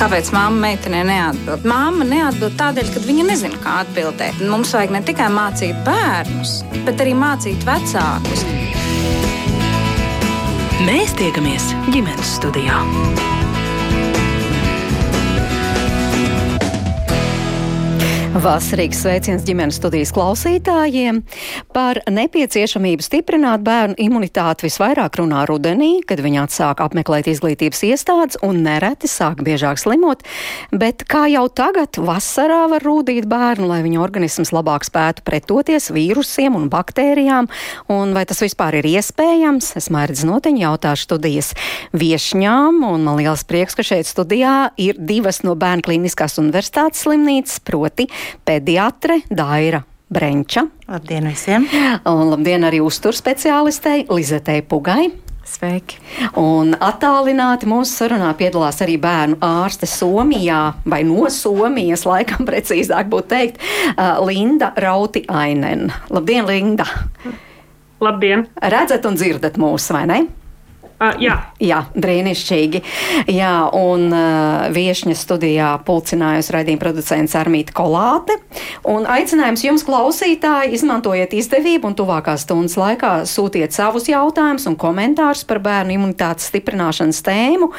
Kāpēc mamma meitenei neatbild? Māma neatbild tādēļ, ka viņa nezina, kā atbildēt. Mums vajag ne tikai mācīt bērnus, bet arī mācīt vecākus. Mēs tiekamies ģimenes studijā. Vasarīgs sveiciens ģimenes studijas klausītājiem. Par nepieciešamību stiprināt bērnu imunitāti visvairāk runā rudenī, kad viņi atsāk apmeklēt izglītības iestādes un nereti sāk biežāk slimot, bet kā jau tagad vasarā var rūdīt bērnu, lai viņa organisms labāk spētu pretoties vīrusiem un baktērijām, un vai tas vispār ir iespējams? Es mērķis noteņi jautāšu studijas viešņām, un man liels prieks, ka šeit studijā ir divas no Bērnu klīniskās universitātes slimnīcas, proti pediatre Daira Brenča. Labdien visiem! Un labdien arī uzturspeciālistei Lizetei Pugai. Sveiki! Un attālināti mūsu sarunā piedalās arī bērnu ārste Somijā, vai no Somijas, laikam precīzāk būtu teikt, Linda Rauti Ainen. Labdien, Linda! Labdien! Redzat un dzirdat mūs, vai ne? Uh, jā. jā, brīnišķīgi. Jā, un uh, viesņa studijā pulcinājusi raidījuma producents Armīta Kolāte. Un aicinājums jums, klausītāji, izmantojiet izdevību un tuvākās stundas laikā sūtiet savus jautājumus un komentārus par bērnu imunitātes stiprināšanas tēmu,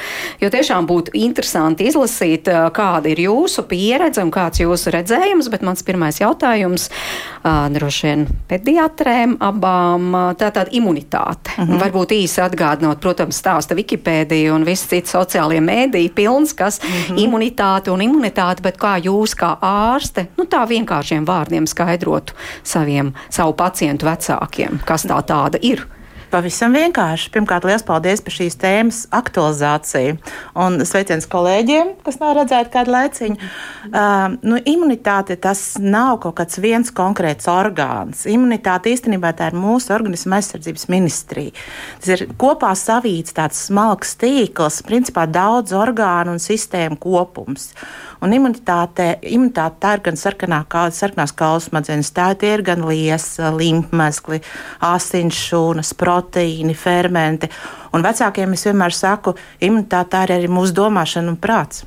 jo tiešām būtu interesanti izlasīt, uh, kāda ir jūsu pieredze un kāds jūsu redzējums, bet mans pirmais jautājums uh, droši vien pediatrēm abām, uh, tātad imunitāte. -huh. Varbūt īsi atgādinot, protams, protams, stāsta Wikipēdija un visi citi sociālie mēdīji pilns, kas mm -hmm. imunitāte un imunitāte, bet kā jūs kā ārste, nu tā vienkāršiem vārdiem skaidrotu saviem, savu pacientu vecākiem, kas tā tāda ir? Pavisam vienkārši. Pirmkārt, liels paldies par šīs tēmas aktualizāciju. Un sveiciens kolēģiem, kas nav redzēti kādu laiciņu. Uh, nu, imunitāte tas nav kaut kāds viens konkrēts orgāns. Imunitāte īstenībā tā ir mūsu organisma aizsardzības ministrija. Tas ir kopā savīts tāds smalks tīkls, principā daudz orgānu un sistēmu kopums. Un imunitāte, imunitāte tā ir gan sarkanā, kā, sarkanās kaulas smadzenes, tā ir gan liesa, limfmezgli, asins šūnas, proteīni, fermenti. Un vecākiem es vienmēr saku, imunitāte tā ir arī mūsu domāšana un prāts.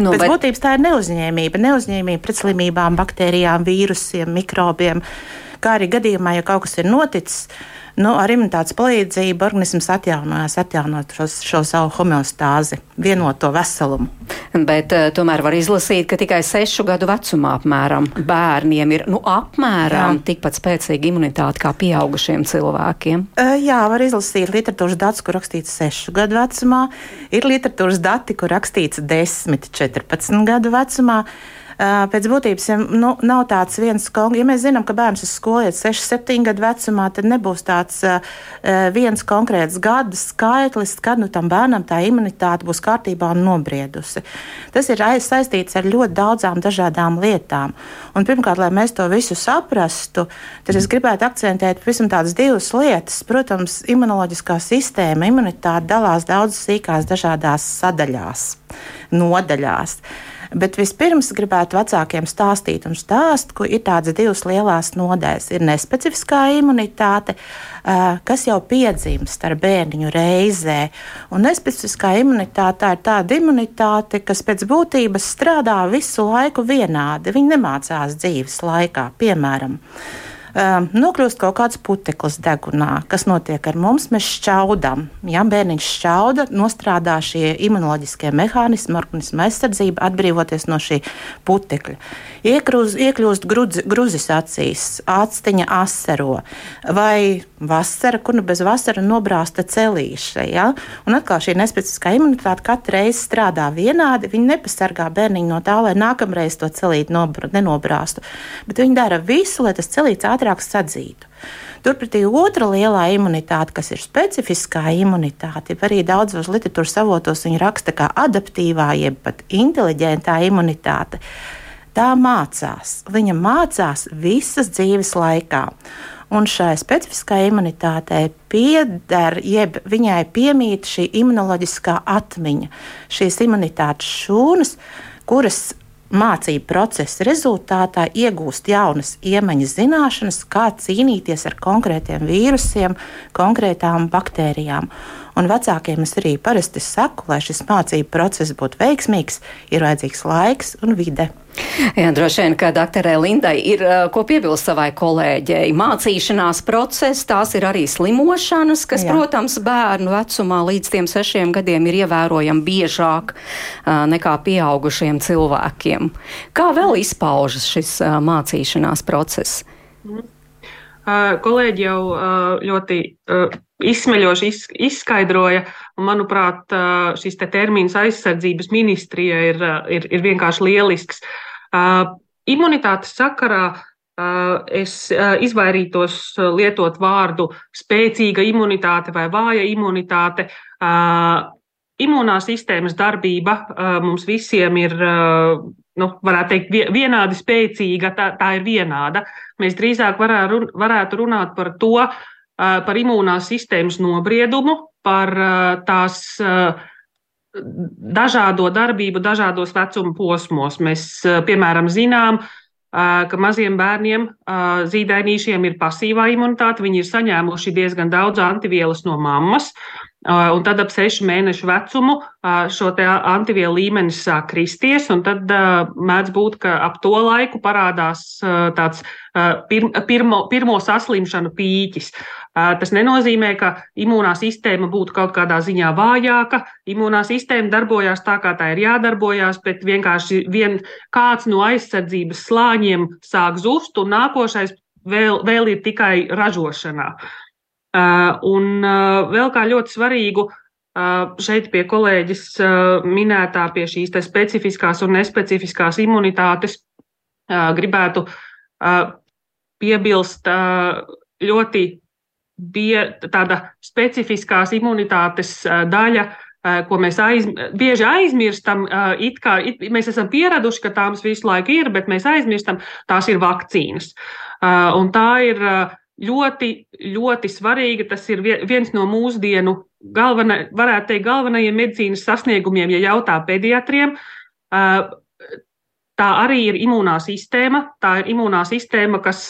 Nu, Pēc bet... būtības tā ir neuzņēmība, neuzņēmība pret slimībām, baktērijām, vīrusiem, mikrobiem. Kā arī gadījumā, ja kaut kas ir noticis, nu, ar imunitātes palīdzību organisms atjaunojās, atjaunot šo, šo savu homeostāzi, vienoto veselumu. Bet uh, tomēr var izlasīt, ka tikai sešu gadu vecumā apmēram bērniem ir nu, apmēram jā. tikpat spēcīga imunitāte kā pieaugušiem cilvēkiem. Uh, jā, var izlasīt literatūras datus, kur rakstīts sešu gadu vecumā. Ir literatūras dati, kur rakstīts 10, 14 gadu vecumā. Uh, pēc būtības ja, nu, nav tāds viens konkrēts. Ja mēs zinām, ka bērns uz skolu iet 6, 7 gadu vecumā, tad nebūs tāds viens konkrēts gada skaitlis, kad nu, tam bērnam tā imunitāte būs kārtībā un nobriedusi. Tas ir saistīts ar ļoti daudzām dažādām lietām. Un, pirmkārt, lai mēs to visu saprastu, tad es gribētu akcentēt pavisam tādas divas lietas. Protams, imunoloģiskā sistēma, imunitāte dalās daudzas sīkās dažādās sadaļās, nodaļās. Bet vispirms gribētu vecākiem stāstīt un stāst, ka ir tādas divas lielas nodaļas. Ir nespecifiskā imunitāte, kas jau piedzimst ar bērniņu reizē. Un nespecifiskā imunitāte ir tāda imunitāte, kas pēc būtības strādā visu laiku vienādi. Viņi nemācās dzīves laikā, piemēram um, nokļūst kaut kāds puteklis degunā. Kas notiek ar mums? Mēs šķaudām. Ja bērniņš šķauda, nostrādā šie imunoloģiskie mehānismi, organisma aizsardzība, atbrīvoties no šī putekļa. Iekrūz, iekļūst grudz, gruzis acīs, actiņa asaro vai vasara, kur nu bez vasara nobrāsta celīša. Ja? Un atkal šī nespecifiskā imunitāte katru reizi strādā vienādi. Viņi nepasargā bērniņu no tā, lai nākamreiz to celīti nenobrāstu. Bet viņi dara visu, lai tas celīts ātrāk ātrāk sadzītu. Turpretī otra lielā imunitāte, kas ir specifiskā imunitāte, arī daudzos literatūras avotos viņa raksta kā adaptīvā, jeb pat inteliģentā imunitāte. Tā mācās. Viņa mācās visas dzīves laikā. Un šai specifiskajai imunitātei pieder, jeb viņai piemīt šī imunoloģiskā atmiņa, šīs imunitātes šūnas, kuras mācību procesa rezultātā iegūst jaunas iemaņas zināšanas, kā cīnīties ar konkrētiem vīrusiem, konkrētām baktērijām. Un vecākiem es arī parasti saku, lai šis mācību process būtu veiksmīgs, ir vajadzīgs laiks un vide. Jā, droši vien, ka doktorai Lindai ir ko piebilst savai kolēģei. Mācīšanās process, tās ir arī slimošanas, kas, Jā. protams, bērnu vecumā līdz tiem sešiem gadiem ir ievērojami biežāk uh, nekā pieaugušiem cilvēkiem. Kā vēl izpaužas šis uh, mācīšanās process? Mm. Kolēģi jau ļoti izsmeļoši izskaidroja, manuprāt, šis te termins aizsardzības ministrija ir, ir, ir vienkārši lielisks. Imunitātes sakarā es izvairītos lietot vārdu spēcīga imunitāte vai vāja imunitāte. Imunās sistēmas darbība mums visiem ir nu, varētu teikt, vienādi spēcīga, tā, tā ir vienāda. Mēs drīzāk varētu, varētu runāt par to, par imūnās sistēmas nobriedumu, par tās dažādo darbību dažādos vecuma posmos. Mēs, piemēram, zinām, ka maziem bērniem, zīdainīšiem ir pasīvā imunitāte, viņi ir saņēmuši diezgan daudz antivielas no mammas. Un tad ap sešu mēnešu vecumu šo antivielu līmenis sāk kristies, un tad mēdz būt, ka ap to laiku parādās tāds pirmo, pirmo saslimšanu pīķis. Tas nenozīmē, ka imūnā sistēma būtu kaut kādā ziņā vājāka. Imūnā sistēma darbojās tā, kā tā ir jādarbojās, bet vienkārši vien kāds no aizsardzības slāņiem sāk zust, un nākošais vēl, vēl ir tikai ražošanā. Uh, un uh, vēl kā ļoti svarīgu uh, šeit pie kolēģis minētā pie šīs specifiskās un nespecifiskās imunitātes gribētu piebilst ļoti bija tāda specifiskās imunitātes daļa, ko mēs aiz, bieži aizmirstam. It kā, it, mēs esam pieraduši, ka tās visu laiku ir, bet mēs aizmirstam, tās ir vakcīnas. Un tā ir ļoti, ļoti svarīga. Tas ir viens no mūsdienu, galvena, varētu teikt, galvenajiem medicīnas sasniegumiem, ja jautā pediatriem. Tā arī ir imūnā sistēma. Tā ir imūnā sistēma, kas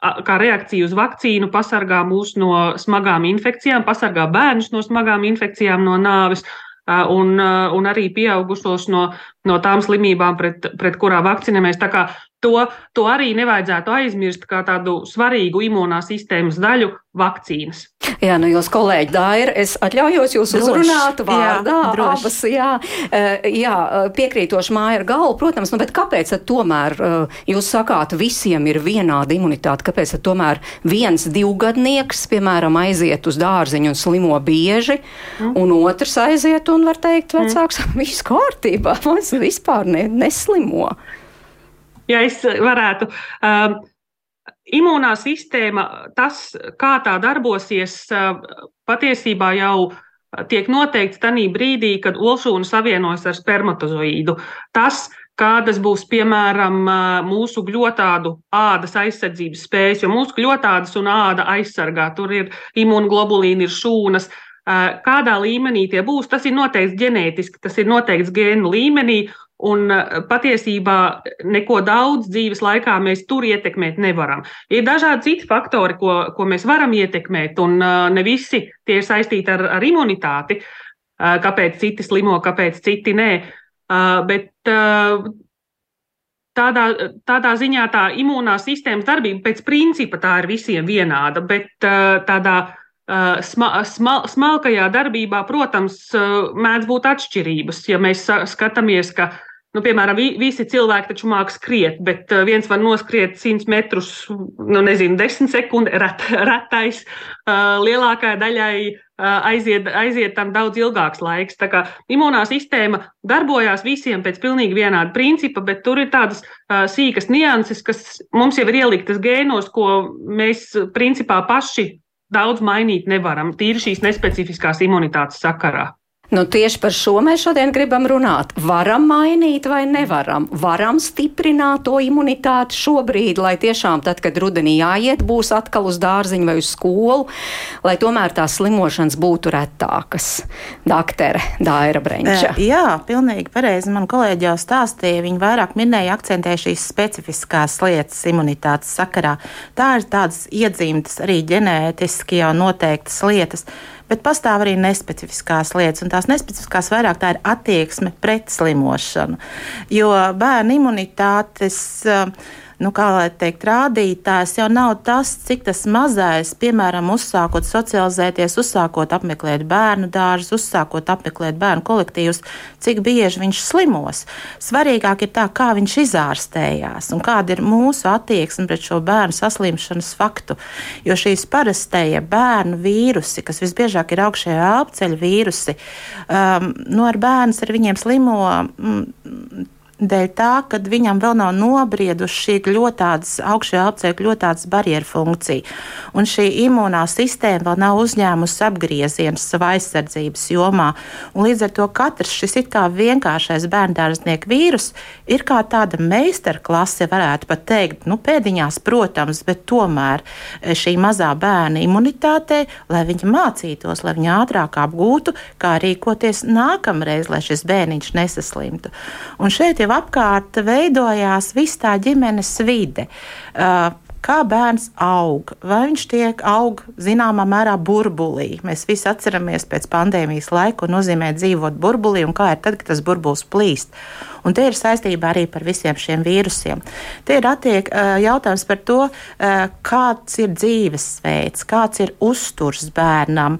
kā reakcija uz vakcīnu pasargā mūs no smagām infekcijām, pasargā bērnus no smagām infekcijām, no nāves. Un, un arī pieaugušos no, no tām slimībām, pret, pret kurām vakcinējamies. To, to arī nevajadzētu aizmirst kā tādu svarīgu imūnās sistēmas daļu - vakcīnas. Jā, nu jūs kolēģi Daira, es atļaujos jūs droši, uzrunāt vārdā jā, abas, jā, uh, jā, piekrītoši māja ar galvu, protams, nu, bet kāpēc tad tomēr uh, jūs sakāt, visiem ir vienāda imunitāte, kāpēc tad tomēr viens divgadnieks, piemēram, aiziet uz dārziņu un slimo bieži, mm. un otrs aiziet un, var teikt, vecāks, mm. viss kārtībā, viņš vispār ne, neslimo ja es varētu. Um, Imūnā sistēma, tas, kā tā darbosies, patiesībā jau tiek noteikts tajā brīdī, kad olšūna savienojas ar spermatozoīdu. Tas, kādas būs, piemēram, mūsu gļotādu ādas aizsardzības spējas, jo mūsu gļotādas un āda aizsargā. Tur ir imūnoglobulīni, ir šūnas. Kādā līmenī tie būs, tas ir noteikts ģenētiski, tas ir noteikts gēnu līmenī, Un eh, patiesībā neko daudz dzīves laikā mēs tur ietekmēt nevaram. Ir dažādi citi faktori, ko, ko mēs varam ietekmēt, un eh, ne visi tie ir saistīti ar, ar imunitāti. Eh, kāpēc citi slimo, kāpēc citi nē. Bet tādā, tādā ziņā tā imūnā sistēmas darbība pēc principa tā ir visiem vienāda, bet tādā sma, sma, smalkajā darbībā, protams, mēdz būt atšķirības. Ja mēs skatāmies, ka Nu, piemēram, visi cilvēki taču māca skriet, bet uh, viens var noskriet 100 metrus, nu, nezinu, 10 sekundes, ret, retais. Uh, lielākajai daļai uh, aiziet, aiziet tam daudz ilgāks laiks. Tā kā imunā sistēma darbojās visiem pēc pilnīgi vienāda principa, bet tur ir tādas sīkas nianses, kas mums jau ir ieliktas gēnos, ko mēs principā paši daudz mainīt nevaram, tīri šīs nespecifiskās imunitātes sakarā. Nu, tieši par šo mēs šodien gribam runāt. Varam mainīt vai nevaram? Varam stiprināt to imunitāti šobrīd, lai tiešām tad, kad rudenī jāiet, būs atkal uz dārziņu vai uz skolu, lai tomēr tās slimošanas būtu retākas. Daktere Dāra Brenča. Jā, pilnīgi pareizi. Man kolēģi jau stāstīja, viņi vairāk minēja, akcentēja šīs specifiskās lietas imunitātes sakarā. Tā ir tādas iedzimtas arī ģenētiski jau noteiktas lietas. Bet pastāv arī nespecifiskās lietas, un tās nespecifiskās vairāk tā ir attieksme pret slimošanu. Jo bērnu imunitātes. Uh, nu, kā lai teikt, rādītājs jau nav tas, cik tas mazais, piemēram, uzsākot socializēties, uzsākot apmeklēt bērnu dārzus, uzsākot apmeklēt bērnu kolektīvus, cik bieži viņš slimos. Svarīgāk ir tā, kā viņš izārstējās un kāda ir mūsu attieksme pret šo bērnu saslimšanas faktu. Jo šīs parastie bērnu vīrusi, kas visbiežāk ir augšējā apceļa vīrusi, um, no nu, ar bērnu ar viņiem slimo. Mm, dēļ tā, ka viņam vēl nav nobriedusi šī ļoti tādas augšējā apceļa ļoti tādas barjeru funkcija. Un šī imūnā sistēma vēl nav uzņēmusi apgriezienus savā aizsardzības jomā. Un līdz ar to katrs šis it kā vienkāršais bērndārznieku vīrus ir kā tāda meistarklase, varētu pat teikt, nu, pēdiņās, protams, bet tomēr e, šī mazā bērna imunitātei, lai viņi mācītos, lai viņi ātrāk apgūtu, kā rīkoties nākamreiz, lai šis bērniņš nesaslimtu. Un šeit jau apkārt veidojās viss tā ģimenes vide. Uh, kā bērns aug, vai viņš tiek aug zināmā mērā burbulī. Mēs visi atceramies pēc pandēmijas laika, ko nozīmē dzīvot burbulī un kā ir tad, kad tas burbulis plīst. Un te ir saistība arī par visiem šiem vīrusiem. Te ir attiek, jautājums par to, kāds ir dzīvesveids, kāds ir uzturs bērnam,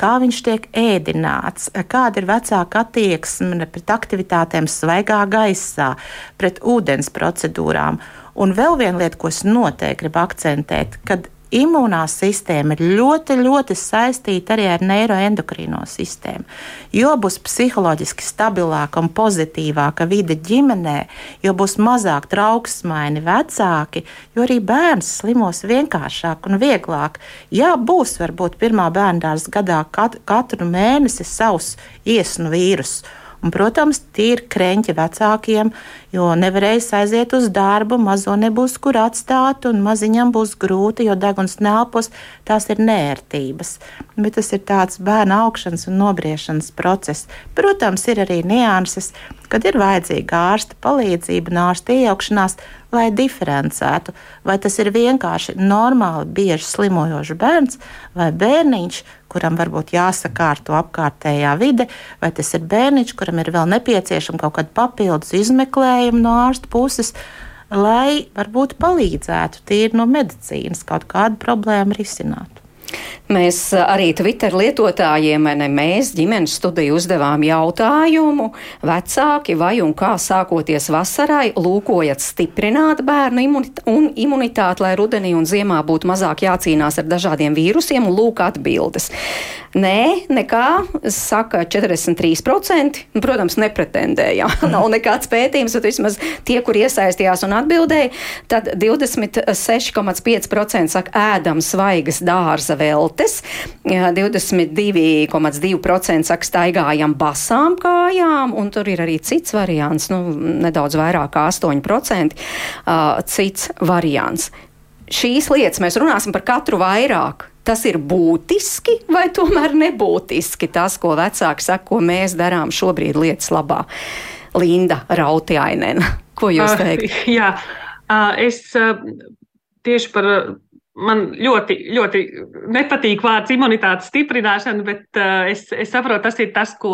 kā viņš tiek ēdināts, kāda ir vecāka attieksme pret aktivitātēm svaigā gaisā, pret ūdens procedūrām. Un vēl viena lieta, ko es noteikti gribu akcentēt, kad imūnā sistēma ir ļoti, ļoti saistīta arī ar neiroendokrīno sistēmu. Jo būs psiholoģiski stabilāka un pozitīvāka vide ģimenē, jo būs mazāk trauksmaini vecāki, jo arī bērns slimos vienkāršāk un vieglāk. Jā, būs varbūt pirmā bērndārs gadā kat katru mēnesi savs iesnu vīrusu Un, protams, tie ir kreņķi vecākiem, jo nevarēs aiziet uz darbu, mazo nebūs kur atstāt, un maziņam būs grūti, jo deguns nelpos, tās ir nērtības. Bet tas ir tāds bērna augšanas un nobriešanas process. Protams, ir arī nianses, kad ir vajadzīga ārsta palīdzība un ārsta iejaukšanās, lai diferencētu, vai tas ir vienkārši normāli bieži slimojošs bērns vai bērniņš, kuram varbūt jāsakārto apkārtējā vide, vai tas ir bērniņš, kuram ir vēl nepieciešama kaut kāda papildus izmeklējuma no ārsta puses, lai varbūt palīdzētu tīri no medicīnas kaut kādu problēmu risināt. Mēs arī Twitter lietotājiem, ne mēs, ģimenes studiju uzdevām jautājumu, vecāki vai un kā sākoties vasarai lūkojat stiprināt bērnu imunita un imunitāti, lai rudenī un ziemā būtu mazāk jācīnās ar dažādiem vīrusiem, un lūk atbildes. Nē, nekā, saka 43%. Nu, protams, nepretendēja. Nav nekāds pētījums, bet vismaz tie, kur iesaistījās un atbildēja, tad 26,5% saka ēdam svaigas dārza veltes, 22,2% saka staigājam basām kājām, un tur ir arī cits variants, nu, nedaudz vairāk kā 8% uh, cits variants. Šīs lietas mēs runāsim par katru vairāk tas ir būtiski vai tomēr nebūtiski tas, ko vecāki saka, ko mēs darām šobrīd lietas labā. Linda Rautiainen, ko jūs teikt? Uh, jā, uh, es uh, tieši par. Man ļoti, ļoti nepatīk vārds imunitātes stiprināšana, bet uh, es, es saprotu, tas ir tas, ko,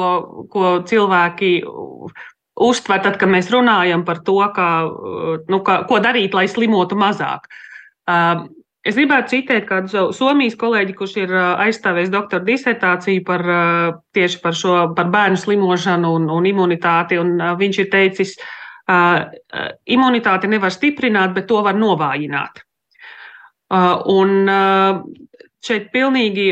ko cilvēki uztver, tad, kad mēs runājam par to, kā, nu, kā, ko darīt, lai slimotu mazāk. Uh, Es gribētu citēt kādu savu Somijas kolēģi, kurš ir aizstāvējis doktora disertāciju par tieši par šo par bērnu slimošanu un, un imunitāti. Un viņš ir teicis, imunitāti nevar stiprināt, bet to var novājināt. Un šeit pilnīgi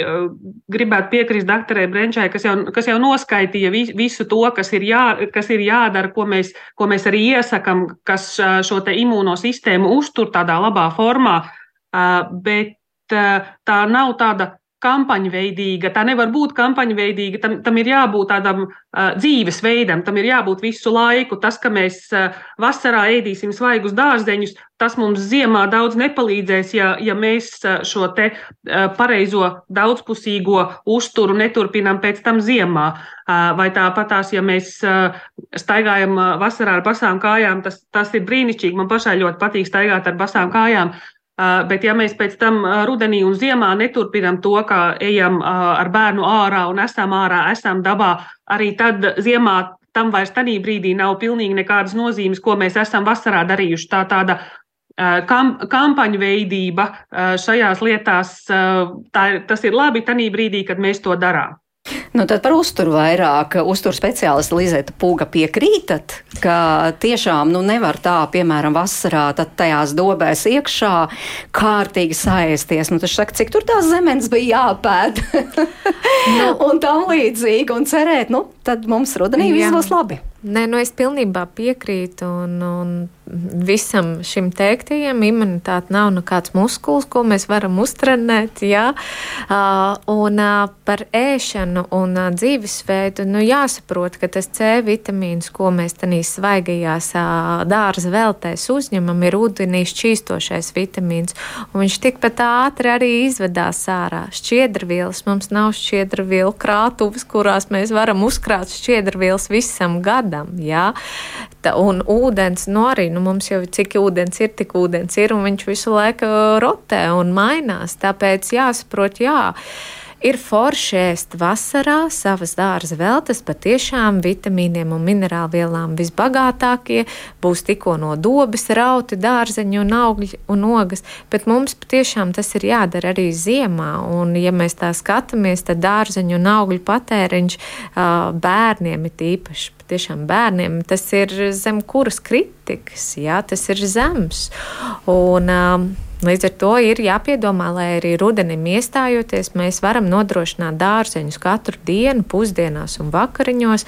gribētu piekrist doktorai Brenčai, kas jau, kas jau noskaitīja visu to, kas ir, jā, kas ir jādara, ko mēs, ko mēs arī iesakam, kas šo te imūnosistēmu uztur tādā labā formā bet tā nav tāda kampaņveidīga. Tā nevar būt kampaņveidīga. Tam, tam ir jābūt tādam uh, dzīvesveidam, tam ir jābūt visu laiku. Tas, ka mēs uh, vasarā ēdīsim svaigus dārzeņus, tas mums ziemā daudz nepalīdzēs, ja, ja mēs uh, šo te uh, pareizo daudzpusīgo uzturu neturpinām pēc tam ziemā. Uh, vai tāpatās, ja mēs uh, staigājam uh, vasarā ar basām kājām, tas, tas ir brīnišķīgi. Man pašai ļoti patīk staigāt ar basām kājām. Uh, Bet, ja mēs pēc tam rudenī un ziemā neturpinām to, ka ejam ar bērnu ārā un esam ārā, esam dabā, arī tad ziemā tam vairs tajā brīdī nav pilnīgi nekādas nozīmes, ko mēs esam vasarā darījuši. Tā tāda kam, kampaņu veidība šajās lietās, tā, tas ir labi tajā brīdī, kad mēs to darām. Nu, tad par uzturu vairāk. Uzturu speciālisti Lizeta Pūga piekrītat, ka tiešām nu, nevar tā, piemēram, vasarā tajās dobēs iekšā kārtīgi saēsties. Nu, tas saka, cik tur tās zemes bija jāpēd nu. un tam līdzīgi un cerēt, nu, tad mums rudenī viss būs labi. Nē, nu es pilnībā piekrītu un, un visam šim teiktajam. Imunitāte nav nekāds muskulis, ko mēs varam uztrenēt. Jā? Un par ēšanu un dzīvesveidu nu, jāsaprot, ka tas C vitamīns, ko mēs tenīs svaigajās dārza veltēs uzņemam, ir ūdenī šķīstošais vitamīns. Un viņš tikpat ātri arī izvedās ārā. Šķiedrvielas mums nav šķiedrvielu krātuves, kurās mēs varam uzkrāt šķiedrvielas visam gadam. Jā. Un ūdens, nu arī nu, mums jau cik ūdens ir, tik ūdens ir, un viņš visu laiku rotē un mainās. Tāpēc jāsaprot, jā. Ir forši ēst vasarā savas dārza veltes, patiešām vitamīniem un minerālvielām visbagātākie, būs tikko no dobes rauti dārzeņi un augļi un ogas, bet mums patiešām tas ir jādara arī ziemā, un ja mēs tā skatāmies, tad dārzeņu un augļu patēriņš bērniem ir īpaši tiešām bērniem, tas ir zem kuras kritikas, jā, tas ir zems. Un, um, Līdz ar to ir jāpiedomā, lai arī rudenim iestājoties, mēs varam nodrošināt dārzeņus katru dienu, pusdienās un vakariņos.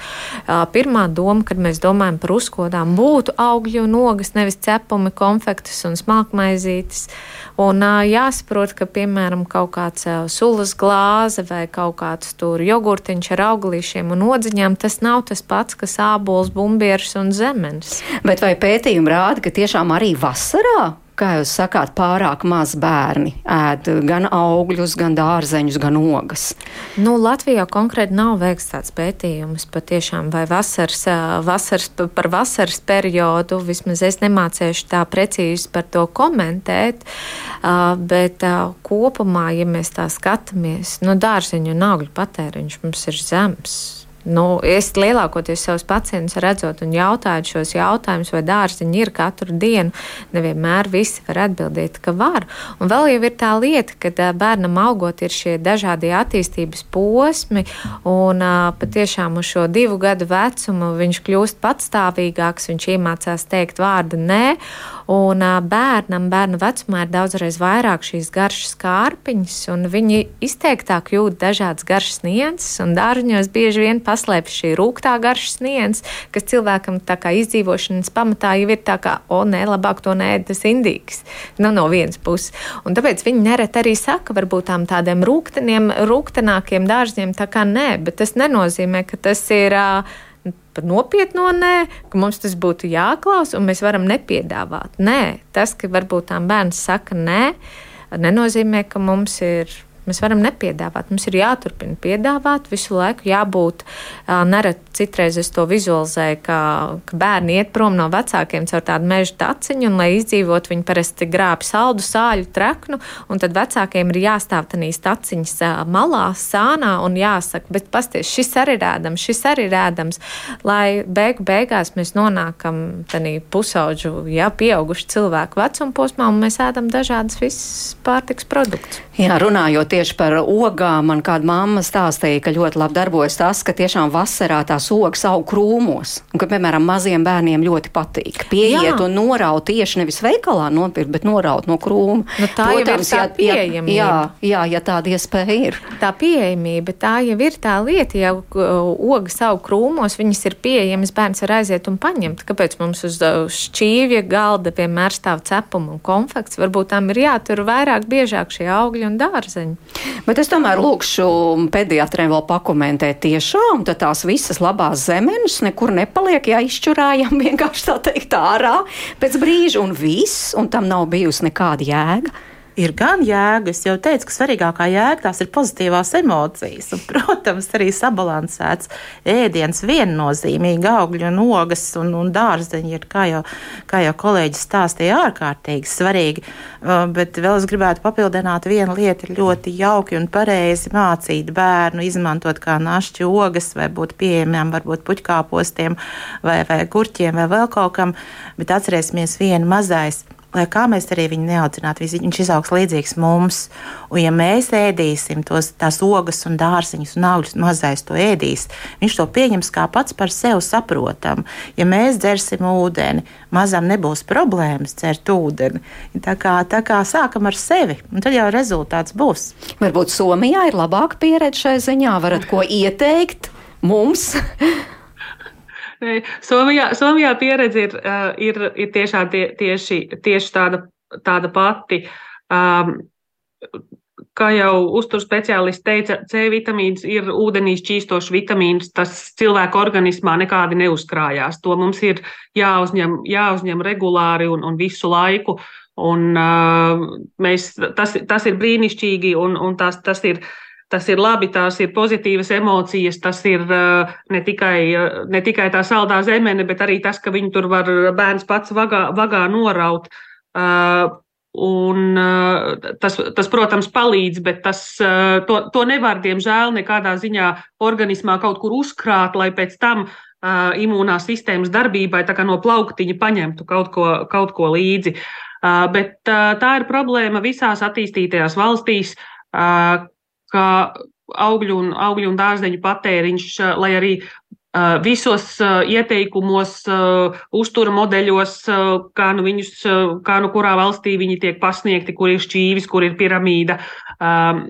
Pirmā doma, kad mēs domājam par uzkodām, būtu augļu un ogas, nevis cepumi, konfektes un smalkmaizītes. Un jāsaprot, ka, piemēram, kaut kāds sulas glāze vai kaut kāds tur jogurtiņš ar auglīšiem un odziņām, tas nav tas pats, kas ābols, bumbieris un zemenes. Bet vai pētījumi rāda, ka tiešām arī vasarā kā jūs sakāt, pārāk maz bērni ēd gan augļus, gan dārzeņus, gan ogas? Nu, Latvijā konkrēti nav veikts tāds pētījums patiešām vai vasaras, vasaras, par vasaras periodu. Vismaz es nemācēšu tā precīzi par to komentēt, bet kopumā, ja mēs tā skatāmies, nu, dārzeņu un augļu patēriņš mums ir zems. Nu, es lielākoties savus pacientus redzot un jautājot šos jautājumus, vai dārziņi ir katru dienu, nevienmēr visi var atbildēt, ka var. Un vēl jau ir tā lieta, ka bērnam augot ir šie dažādie attīstības posmi, un patiešām uz šo divu gadu vecumu viņš kļūst patstāvīgāks, viņš iemācās teikt vārdu nē. Un bērnam, bērnu vecumā ir daudzreiz vairāk šīs garšas kārpiņas, un viņi izteiktāk jūt dažādas garšas nianses, un dārziņos bieži vien paslēpjas šī rūktā garšas nianses, kas cilvēkam tā kā izdzīvošanas pamatā jau ir tā kā, o, nē, labāk to nē, tas indīgs. Nu, no vienas puses. Un tāpēc viņi nereti arī saka, varbūt tām tādiem rūkteniem, rūktenākiem dārziem, tā kā nē, bet tas nenozīmē, ka tas ir. Uh, par nopietno nē, ka mums tas būtu jāklausa un mēs varam nepiedāvāt. Nē, tas, ka varbūt tām bērns saka nē, nenozīmē, ka mums ir Mēs varam nepiedāvāt. Mums ir jāturpina piedāvāt visu laiku, jābūt. Nereti citreiz es to vizualizēju, ka, ka bērni iet prom no vecākiem caur tādu meža taciņu, un, lai izdzīvot, viņi parasti grābi saldu, sāļu, treknu, un tad vecākiem ir jāstāv tanīs taciņas malā, sānā un jāsaka, bet pasties, šis arī ir ēdams, šis arī ir ēdams, lai beigu beigās mēs nonākam tanī pusauģu, jā, pieaugušu cilvēku vecuma posmā, un mēs ēdam dažādas visas pārtiks produktus. Jā, runājot tieši par ogām, man kāda mamma stāstīja, ka ļoti labi darbojas tas, ka tiešām vasarā tās ogas aug krūmos. Un, ka, piemēram, maziem bērniem ļoti patīk. Pieiet jā. un noraut tieši nevis veikalā nopirkt, bet noraut no krūma. Nu, tā Protams, jau ir tā pieejamība. Jā, jā, ja tāda iespēja ir. Tā pieejamība, tā jau ir tā lieta, ja ogas aug krūmos, viņas ir pieejamas, bērns var aiziet un paņemt. Kāpēc mums uz šķīvja galda vienmēr stāv cepuma un konfekts? Varbūt tam ir jātur vairāk biežāk šie augļi un dārzeņi. Bet es tomēr lūkšu pediatriem vēl pakomentēt tiešām, tad tās visas labās zemenes nekur nepaliek, ja izšķurājam vienkārši tā teikt ārā pēc brīža un viss, un tam nav bijusi nekāda jēga. Ir gan jēga. Es jau teicu, ka svarīgākā jēga tās ir pozitīvās emocijas. Un, protams, arī sabalansēts ēdiens viennozīmīgi augļi un ogas un, un dārzeņi ir, kā jau, kā jau kolēģis stāstīja, ārkārtīgi svarīgi. Uh, bet vēl es gribētu papildināt, viena lieta ir ļoti jauki un pareizi mācīt bērnu, izmantot kā našķi ogas vai būt pieejamiem varbūt puķkāpostiem vai, vai gurķiem vai vēl kaut kam. Bet atcerēsimies vienu mazais lai kā mēs arī viņu neaudzinātu, viņš izaugs līdzīgs mums. Un, ja mēs ēdīsim tos, tās ogas un dārziņus un augļus, mazais to ēdīs, viņš to pieņems kā pats par sevi saprotam. Ja mēs dzersim ūdeni, mazam nebūs problēmas dzert ūdeni. Tā kā, tā kā sākam ar sevi, un tad jau rezultāts būs. Varbūt Somijā ir labāka pieredze šai ziņā, varat ko ieteikt mums? Somijā, Somijā pieredze ir, uh, ir, ir tiešām tie, tieši, tieši tāda, tāda pati. Um, kā jau uzturu speciālists teica, C vitamīns ir ūdenī šķīstošs vitamīns. Tas cilvēka organismā nekādi neuzkrājās. To mums ir jāuzņem, jāuzņem regulāri un, un visu laiku. Un, uh, mēs, tas, tas ir brīnišķīgi un, un tas, tas ir Tas ir labi, tās ir pozitīvas emocijas, tas ir uh, ne tikai, uh, ne tikai tā saldā zemene, bet arī tas, ka viņu tur var bērns pats vagā, vagā noraut. Uh, un tas, tas, protams, palīdz, bet tas, to, to nevar, diemžēl, nekādā ziņā organismā kaut kur uzkrāt, lai pēc tam imūnās sistēmas darbībai no plauktiņa paņemtu kaut ko, kaut ko līdzi. Bet tā ir problēma visās attīstītajās valstīs, ka augļu un, augļu un dārzeņu patēriņš, lai arī Uh, visos uh, ieteikumos, uztura modeļos, kā nu, viņus, kā nu kurā valstī viņi tiek pasniegti, kur ir šķīvis, kur ir piramīda. Um,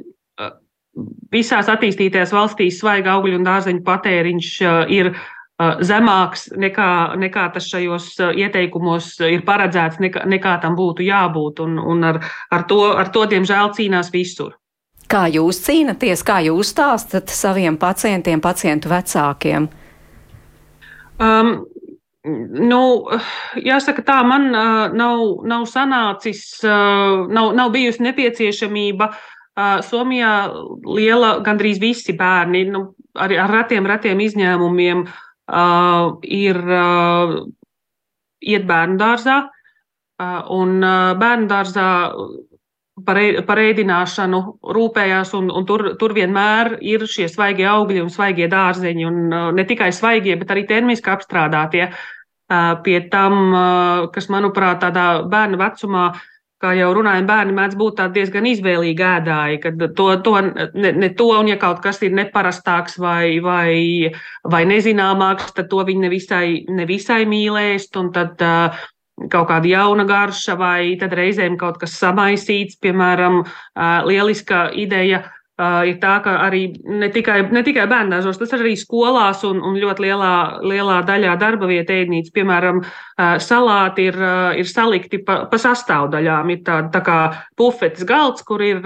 visās attīstītajās valstīs svaiga augļu un dārzeņu patēriņš ir zemāks nekā, nekā tas šajos ieteikumos ir paredzēts, nekā, nekā tam būtu jābūt. Un, un ar, ar, to, ar to, diemžēl, cīnās visur. Kā jūs cīnāties, kā jūs stāstat saviem pacientiem, pacientu vecākiem? Um, nu, jāsaka, tā man uh, nav, nav sanācis, uh, nav, nav bijusi nepieciešamība. Uh, Somijā liela, gandrīz visi bērni, nu, ar, ar retiem, retiem izņēmumiem, uh, ir uh, iet bērnu dārzā. Uh, un uh, bērnu dārzā par, ēdināšanu rūpējās, un, un tur, tur vienmēr ir šie svaigie augļi un svaigie dārzeņi, un uh, ne tikai svaigie, bet arī termiski apstrādātie. Uh, pie tam, uh, kas, manuprāt, tādā bērnu vecumā, kā jau runājam, bērni mēdz būt diezgan izvēlīgi ēdāji, kad to, to ne, ne to, un ja kaut kas ir neparastāks vai, vai, vai nezināmāks, tad to viņi nevisai, nevisai mīlēst, un tad uh, kaut kāda jauna garša, vai tad reizēm kaut kas samaisīts. Piemēram, lieliska ideja ir tā, ka arī ne tikai, ne tikai bērnāžos, tas arī skolās un, un ļoti lielā, lielā daļā darba vietā ēdnīca. Piemēram, salāti ir, ir salikti pa, pa sastāvdaļām. Ir tāda tā kā pufetes galds, kur ir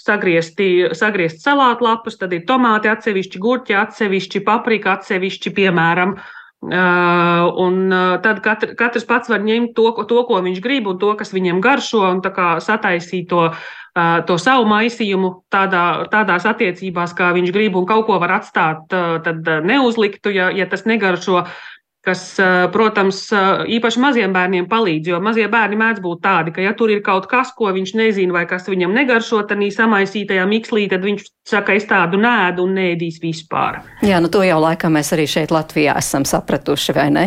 sagriezti, sagriezti salātlapas, tad ir tomāti atsevišķi, gurķi atsevišķi, paprika atsevišķi, piemēram. Uh, Uh, un uh, tad katr, katrs pats var ņemt to, to, ko viņš grib, un to, kas viņam garšo, un sataisīt to, uh, to savu maisījumu tādā, tādās attiecībās, kā viņš grib, un kaut ko var atstāt, neuzliktu, ja, ja tas negaršo kas, protams, īpaši maziem bērniem palīdz. Jo mazie bērni mēdz būt tādi, ka, ja tur ir kaut kas, ko viņš nezina, vai kas viņam negaršo, tad samaisītajā mikslī, tad viņš saka, es tādu nēdu un nēdīs vispār. Jā, nu to jau laikam mēs arī šeit Latvijā esam sapratuši, vai ne?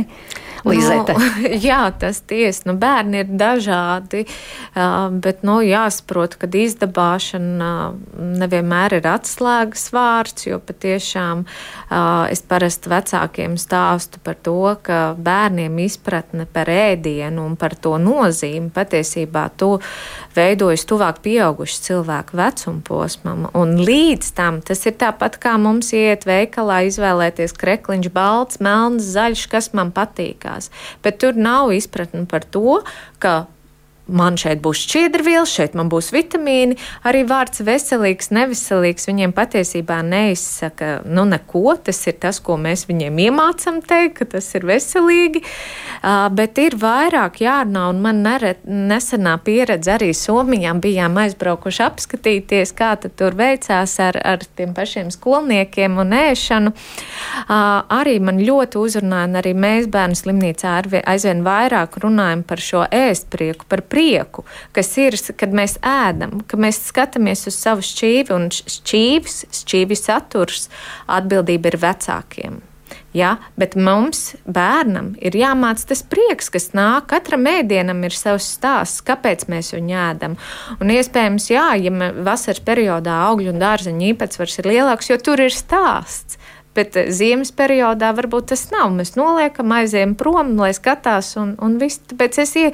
Līzete. Nu, jā, tas tiesa. Nu, bērni ir dažādi, bet nu, jāsaprot, ka izdabāšana nevienmēr ir atslēgas vārds, jo patiešām es parasti vecākiem stāstu par to, ka bērniem izpratne par ēdienu un par to nozīmi patiesībā tu veidojas tuvāk pieaugušu cilvēku vecuma posmam. Un līdz tam tas ir tāpat kā mums iet veikalā izvēlēties krekliņš, balts, melns, zaļš, kas man patīkās. Bet tur nav izpratne par to, ka man šeit būs šķiedrvielas, šeit man būs vitamīni. Arī vārds veselīgs, neveselīgs viņiem patiesībā neizsaka nu, neko. Tas ir tas, ko mēs viņiem iemācām teikt, ka tas ir veselīgi. Uh, bet ir vairāk jārunā, un man neret, nesenā pieredze arī Somijā bijām aizbraukuši apskatīties, kā tur veicās ar, ar tiem pašiem skolniekiem un ēšanu. Uh, arī man ļoti uzrunāja, un arī mēs bērnu slimnīcā aizvien vairāk runājam par šo ēstprieku, par prieku, kas ir, kad mēs ēdam, kad mēs skatāmies uz savu šķīvi un šķīvis, šķīvi saturs, atbildība ir vecākiem. Ja, bet mums, bērnam, ir jāmācās tas prieks, kas nāk. Katram ēdienam ir savs stāsts, kāpēc mēs viņu ēdam. Un iespējams, jā, ja vasaras periodā augļu un dārzeņu īpatsvars ir lielāks, jo tur ir stāsts. Bet eh, ziemas periodā varbūt tas nav. Mēs noliekam, aizējam prom, lai skatās, un, un viss. Tāpēc es ie,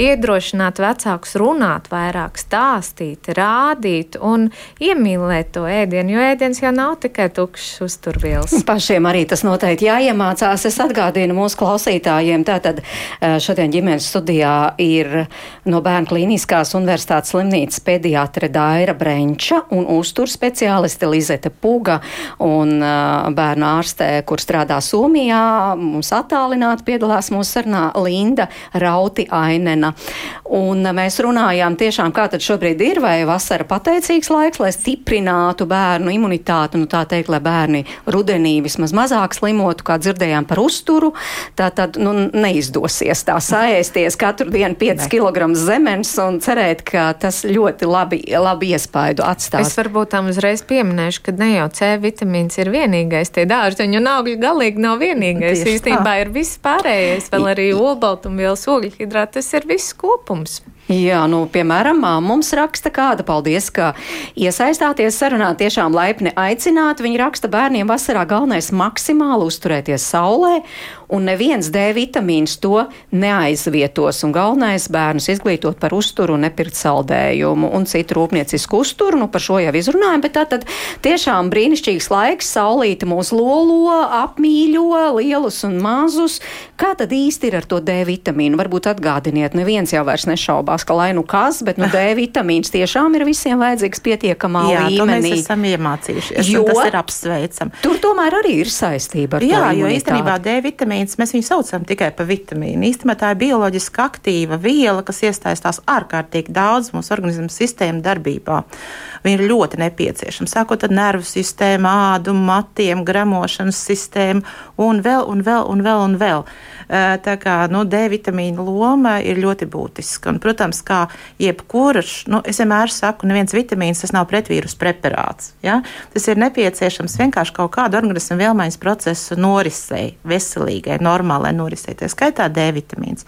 iedrošinātu vecākus runāt vairāk, stāstīt, rādīt un iemīlēt to ēdienu, jo ēdiens jau nav tikai tukšs uzturvielas. Pašiem arī tas noteikti jāiemācās. Es atgādinu mūsu klausītājiem, tātad eh, šodien ģimenes studijā ir no Bērnu klīniskās universitātes slimnīcas pediatre Daira Brenča un uzturspeciāliste Lizete Puga un uh, bērnu ārstē, kur strādā Somijā. Mums attālināti piedalās mūsu sarunā Linda Rauti Ainena. Un mēs runājām tiešām, kā tad šobrīd ir, vai vasara pateicīgs laiks, lai stiprinātu bērnu imunitāti, nu tā teikt, lai bērni rudenī vismaz mazāk slimotu, kā dzirdējām par uzturu. Tā tad, nu, neizdosies tā saēsties katru dienu 5 kg zemes un cerēt, ka tas ļoti labi, labi iespaidu atstās. Es varbūt tam uzreiz pieminēšu, ka ne jau C vitamīns ir vienīgais tie dārzeņu un augļi galīgi nav vienīgais. Tieši Īstenībā tā. ir viss pārējais, vēl arī olbaltumvielas, ogļhidrāti, tas ir viss kopums. Jā, nu, piemēram, mums raksta kāda, paldies, ka iesaistāties sarunā, tiešām laipni aicināt. Viņa raksta bērniem vasarā galvenais maksimāli uzturēties saulē, un neviens D vitamīns to neaizvietos, un galvenais bērnus izglītot par uzturu un nepirkt saldējumu un citu rūpniecisku uzturu, nu, par šo jau izrunājam, bet tā tad tiešām brīnišķīgs laiks, saulīte mūs lolo, apmīļo lielus un mazus. Kā tad īsti ir ar to D vitamīnu? Varbūt atgādiniet, neviens jau vairs nešaubās ka lai nu kas, bet nu, D vitamīns tiešām ir visiem vajadzīgs pietiekamā Jā, līmenī. Mēs esam iemācījušies, jo tas ir apsveicam. Tur tomēr arī ir saistība ar Jā, to. Jā, jo īstenībā D vitamīns mēs viņu saucam tikai par vitamīnu. Īstenībā tā ir bioloģiski aktīva viela, kas iesaistās ārkārtīgi daudz mūsu organismu sistēmu darbībā. Viņa ir ļoti nepieciešama. Sākot ar nervu sistēmu, ādu, matiem, gramošanas sistēmu un vēl un vēl un vēl. Un vēl. Tā kā nu, D vitamīna loma ir ļoti būtiska. Un, protams, kā jebkurš, nu, es vienmēr saku, neviens vitamīns tas nav pretvīrus preparāts. Ja? Tas ir nepieciešams vienkārši kaut kādu organismu vielmaiņas procesu norisei, veselīgai, normālai norisei. Tā skaitā D vitamīns.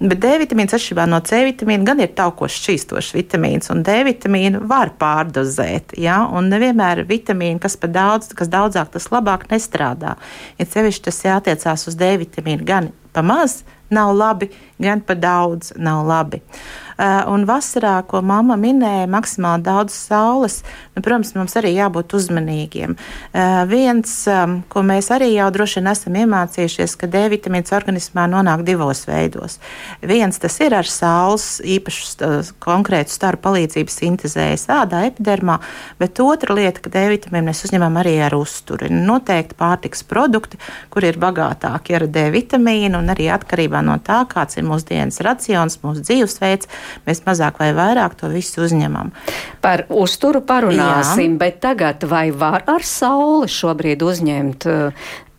Bet D vitamīns atšķirībā no C vitamīna gan ir taukošs šķīstošs vitamīns, un D vitamīnu var pārdozēt. Ja? Un nevienmēr vitamīni, kas par daudz, kas daudzāk, tas labāk nestrādā. Ja sevišķi tas jātiecās uz D vitamīnu gan pa maz nav labi, gan pa daudz nav labi. Eh, un vasarā, ko mamma minēja, maksimāli daudz saules, nu, protams, mums arī jābūt uzmanīgiem. Eh, viens, ehm, ko mēs arī jau droši vien esam iemācījušies, ka D vitamīns organismā nonāk divos veidos. Viens tas ir ar saules īpašu konkrētu staru palīdzību sintēzējas ādā, epidermā, bet otra lieta, ka D vitamīnu mēs uzņemam arī ar uzturi. Noteikti pārtiks produkti, kur ir bagātāki ar D vitamīnu un arī atkarībā no tā, kāds ir mūsu dienas racions, mūsu dzīvesveids, mēs mazāk vai vairāk to visu uzņemam. Par uzturu parunāsim, Jā. bet tagad vai var ar sauli šobrīd uzņemt?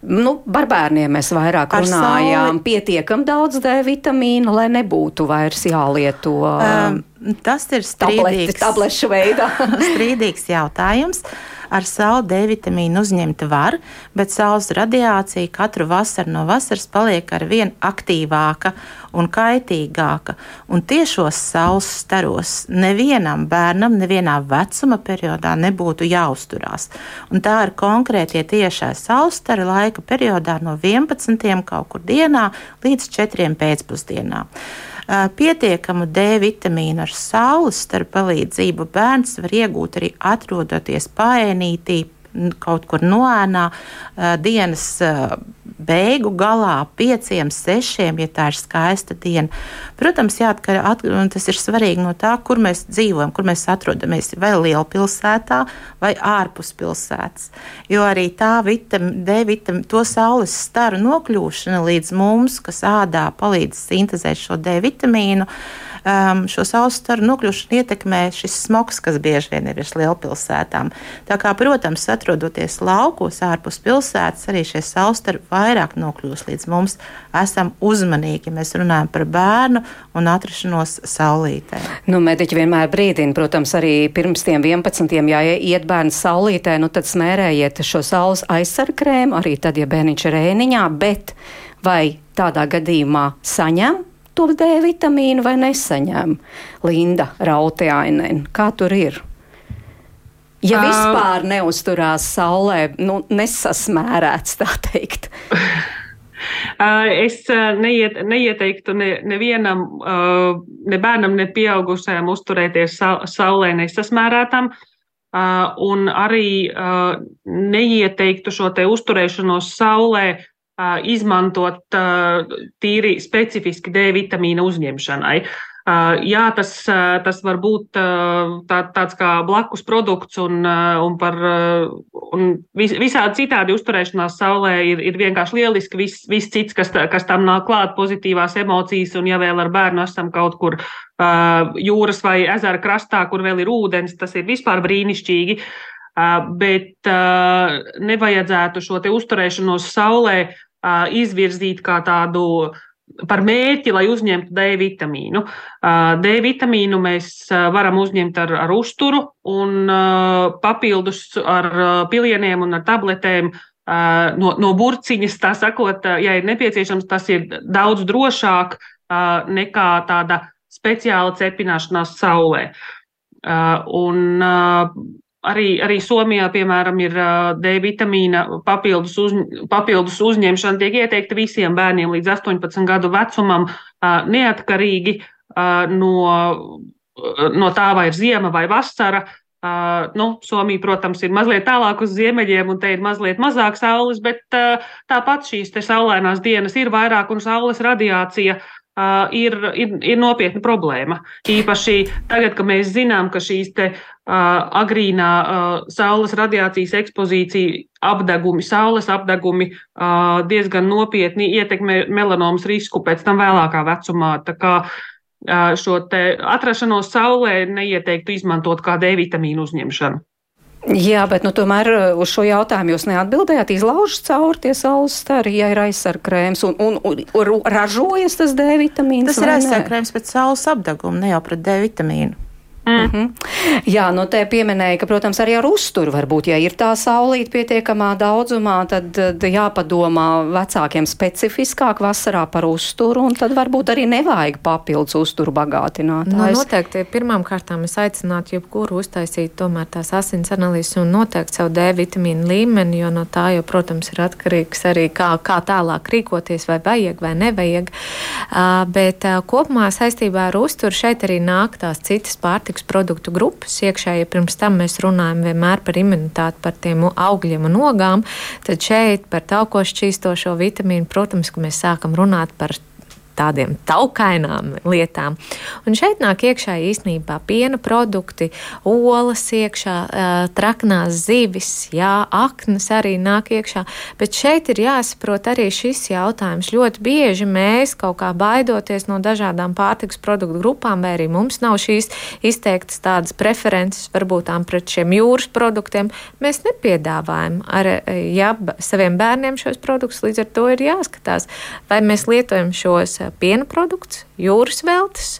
Nu, par bērniem mēs vairāk ar runājām. Sauli... Pietiekam daudz D vitamīnu, lai nebūtu vairs jālieto. Um, tas ir strīdīgs, tablešu veidā. strīdīgs jautājums. Uh, ar sauli D vitamīnu uzņemt var, bet saules radiācija katru vasaru no vasaras paliek ar vien aktīvāka un kaitīgāka. Un tiešos saules staros nevienam bērnam, nevienā vecuma periodā nebūtu jāuzturās. Un tā ir konkrētie tiešā saules stara laika periodā no 11. kaut kur dienā līdz 4. pēcpusdienā pietiekamu D vitamīnu ar saules staru palīdzību bērns var iegūt arī atrodoties paēnītī kaut kur noēnā dienas beigu galā, pieciem, sešiem, ja tā ir skaista diena. Protams, jāatkar, at, tas ir svarīgi no tā, kur mēs dzīvojam, kur mēs atrodamies. Vai liela pilsētā, vai ārpus pilsētas. Jo arī tā vitam, D vitamīna, to saules staru nokļūšana līdz mums, kas ādā palīdz sintēzēt šo D vitamīnu. Uh, um, šo saules staru nokļūšanu ietekmē šis smogs, kas bieži vien ir uz lielpilsētām. Tā kā, protams, atrodoties laukos ārpus pilsētas, arī šie saules stari vairāk nokļūst līdz mums. Esam uzmanīgi, ja mēs runājam par bērnu un atrašanos saulītē. Nu, mediķi vienmēr brīdina, protams, arī pirms tiem 11. ja iet bērns saulītē, nu tad smērējiet šo saules aizsargkrēmu, arī tad, ja bērniņš ir ēniņā, bet vai tādā gadījumā saņem to D vitamīnu vai nesaņem? Linda Rautēainen, kā tur ir? Ja vispār neusturās saulē, nu, nesasmērēts tā teikt. Es neiet, neieteiktu ne, nevienam, ne bērnam, ne pieaugušajam uzturēties saulē nesasmērētam, un arī neieteiktu šo te uzturēšanos saulē izmantot tīri specifiski D vitamīna uzņemšanai. Jā, tas, tas var būt tā, tāds kā blakus produkts, un, un, par, un vis, visādi citādi uzturēšanās saulē ir, ir vienkārši lieliski. Viss vis cits, kas, kas tam nāk klāt, pozitīvās emocijas, un ja vēl ar bērnu esam kaut kur jūras vai ezera krastā, kur vēl ir ūdens, tas ir vispār brīnišķīgi. Bet nevajadzētu šo uzturēšanos saulē izvirzīt kā tādu par mērķi, lai uzņemtu D vitamīnu. D vitamīnu mēs varam uzņemt ar, ar uzturu un papildus ar pilieniem un ar tabletēm. No, no burciņas, tā sakot, ja ir nepieciešams, tas ir daudz drošāk nekā tāda speciāla cepināšanās saulē. Un Arī, arī Somijā, piemēram, ir D vitamīna papildus, uz, papildus uzņemšana, tiek ieteikta visiem bērniem līdz 18 gadu vecumam, neatkarīgi no, no tā, vai ir ziema vai vasara. Uh, nu, Somija, protams, ir mazliet tālāk uz ziemeļiem, un te ir mazliet mazāk saules, bet uh, tāpat šīs saulainās dienas ir vairāk, un saules radiācija uh, ir, ir, ir nopietna problēma. Īpaši tagad, kad mēs zinām, ka šīs te, agrīnā saules radiācijas ekspozīcija, apdegumi, saules apdegumi diezgan nopietni ietekmē melanomas risku pēc tam vēlākā vecumā. Tā kā šo atrašanos saulē neieteiktu izmantot kā D vitamīnu uzņemšanu. Jā, bet nu, tomēr uz šo jautājumu jūs neatbildējāt. Izlaužas cauri tie saules stari, ja ir aizsargkrēms un, un, un, un ražojas tas D vitamīns. Tas ir aizsargkrēms pēc saules apdeguma, ne jau pret D vitamīnu. Mm. Mm -hmm. Jā, nu te pieminēja, ka, protams, arī ar uzturu varbūt, ja ir tā saulīt pietiekamā daudzumā, tad, tad jāpadomā vecākiem specifiskāk vasarā par uzturu, un tad varbūt arī nevajag papildus uzturu bagātināt. Nu, noteikti pirmām kārtām es aicinātu jebkuru uztaisīt tomēr tās asins analīzes un noteikt savu D vitamīnu līmeni, jo no tā jau, protams, ir atkarīgs arī kā, kā tālāk rīkoties, vai vajag vai nevajag. Uh, bet uh, kopumā saistībā ar uzturu šeit arī nāk tās citas pārtikas pārtiks produktu grupas iekšā, ja pirms tam mēs runājam vienmēr par imunitāti, par tiem augļiem un ogām, tad šeit par taukošu čīstošo vitamīnu, protams, ka mēs sākam runāt par tādiem taukainām lietām. Un šeit nāk iekšā īstenībā piena produkti, olas iekšā, traknās zivis, jā, aknas arī nāk iekšā. Bet šeit ir jāsaprot arī šis jautājums. Ļoti bieži mēs kaut kā baidoties no dažādām pārtiks produktu grupām, vai arī mums nav šīs izteiktas tādas preferences varbūt tām pret šiem jūras produktiem, mēs nepiedāvājam ar jā, saviem bērniem šos produktus. Līdz ar to ir jāskatās, vai mēs lietojam šos piena produkts, jūras veltes.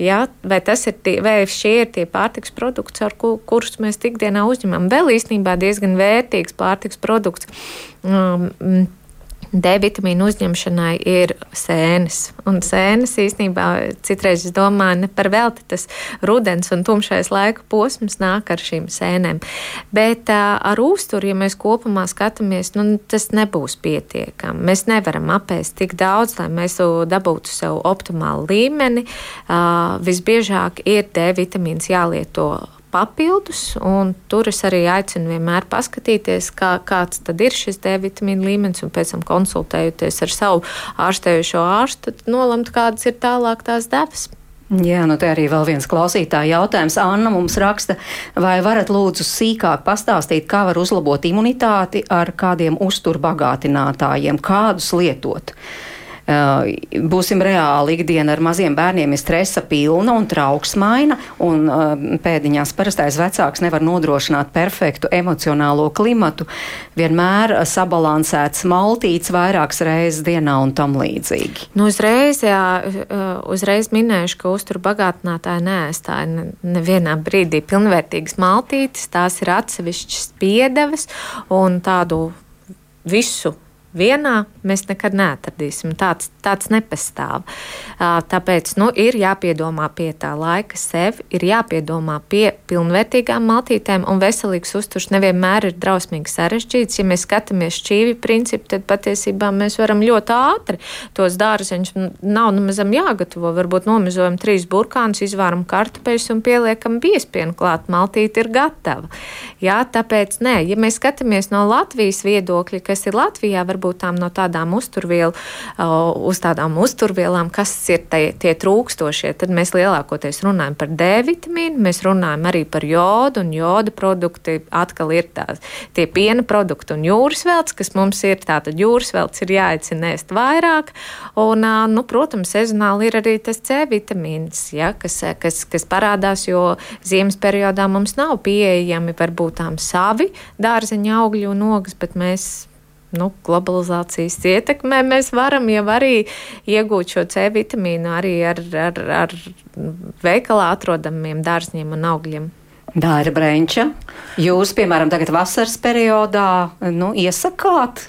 Ja, vai, ir tie, vai šie ir tie pārtiks produkti, ar ku, kurus mēs ikdienā uzņemam? Vēl īstenībā diezgan vērtīgs pārtiks produkts. Um, D vitamīnu uzņemšanai ir sēnes. Un sēnes īstenībā citreiz es domāju, ne par velti tas rudens un tumšais laika posms nāk ar šīm sēnēm. Bet uh, ar uzturu, ja mēs kopumā skatāmies, nu, tas nebūs pietiekami. Mēs nevaram apēst tik daudz, lai mēs dabūtu sev optimālu līmeni. Uh, visbiežāk ir D vitamīns jālieto papildus, un tur es arī aicinu vienmēr paskatīties, kā, kāds tad ir šis D vitamīna līmenis, un pēc tam konsultējoties ar savu ārstējušo ārstu, nolemt, kādas ir tālāk tās devas. Jā, nu te arī vēl viens klausītāja jautājums. Anna mums raksta, vai varat lūdzu sīkāk pastāstīt, kā var uzlabot imunitāti ar kādiem uzturbagātinātājiem, kādus lietot? Uh, būsim reāli, ikdiena ar maziem bērniem ir stresa pilna un trauksmaina, un uh, pēdiņās parastais vecāks nevar nodrošināt perfektu emocionālo klimatu, vienmēr sabalansēts maltīts vairākas reizes dienā un tam līdzīgi. Nu, uzreiz, jā, uzreiz minēšu, ka uztur bagātinātāji neaizstāja nevienā brīdī pilnvērtīgas maltītes, tās ir atsevišķas piedevas un tādu visu vienā mēs nekad neatradīsim. Tāds, tāds nepastāv. Tāpēc nu, ir jāpiedomā pie tā laika sev, ir jāpiedomā pie pilnvērtīgām maltītēm, un veselīgs uzturs nevienmēr ir drausmīgi sarežģīts. Ja mēs skatāmies šķīvi principu, tad patiesībā mēs varam ļoti ātri tos dārzeņus nav nemazam jāgatavo. Varbūt nomizojam trīs burkānus, izvāram kartupeļus un pieliekam biespienu klāt. Maltīte ir gatava. Jā, tāpēc nē, ja mēs skatāmies no Latvijas viedokļa, kas ir Latvijā, varbūt tām no tādām uzturvielu, uz tādām uzturvielām, kas ir tie, tie trūkstošie, tad mēs lielākoties runājam par D vitamīnu, mēs runājam arī par jodu, un joda produkti atkal ir tās, tie piena produkti un jūras velts, kas mums ir, tātad jūras velts ir jāicina ēst vairāk, un, nu, protams, sezonāli ir arī tas C vitamīns, ja, kas, kas, kas parādās, jo ziemas periodā mums nav pieejami varbūt tām savi dārzeņa augļi un ogas, bet mēs nu, globalizācijas ietekmē mēs varam jau arī iegūt šo C vitamīnu arī ar, ar, ar veikalā atrodamiem dārzņiem un augļiem. Dāra Brēnča, jūs, piemēram, tagad vasaras periodā nu, iesakāt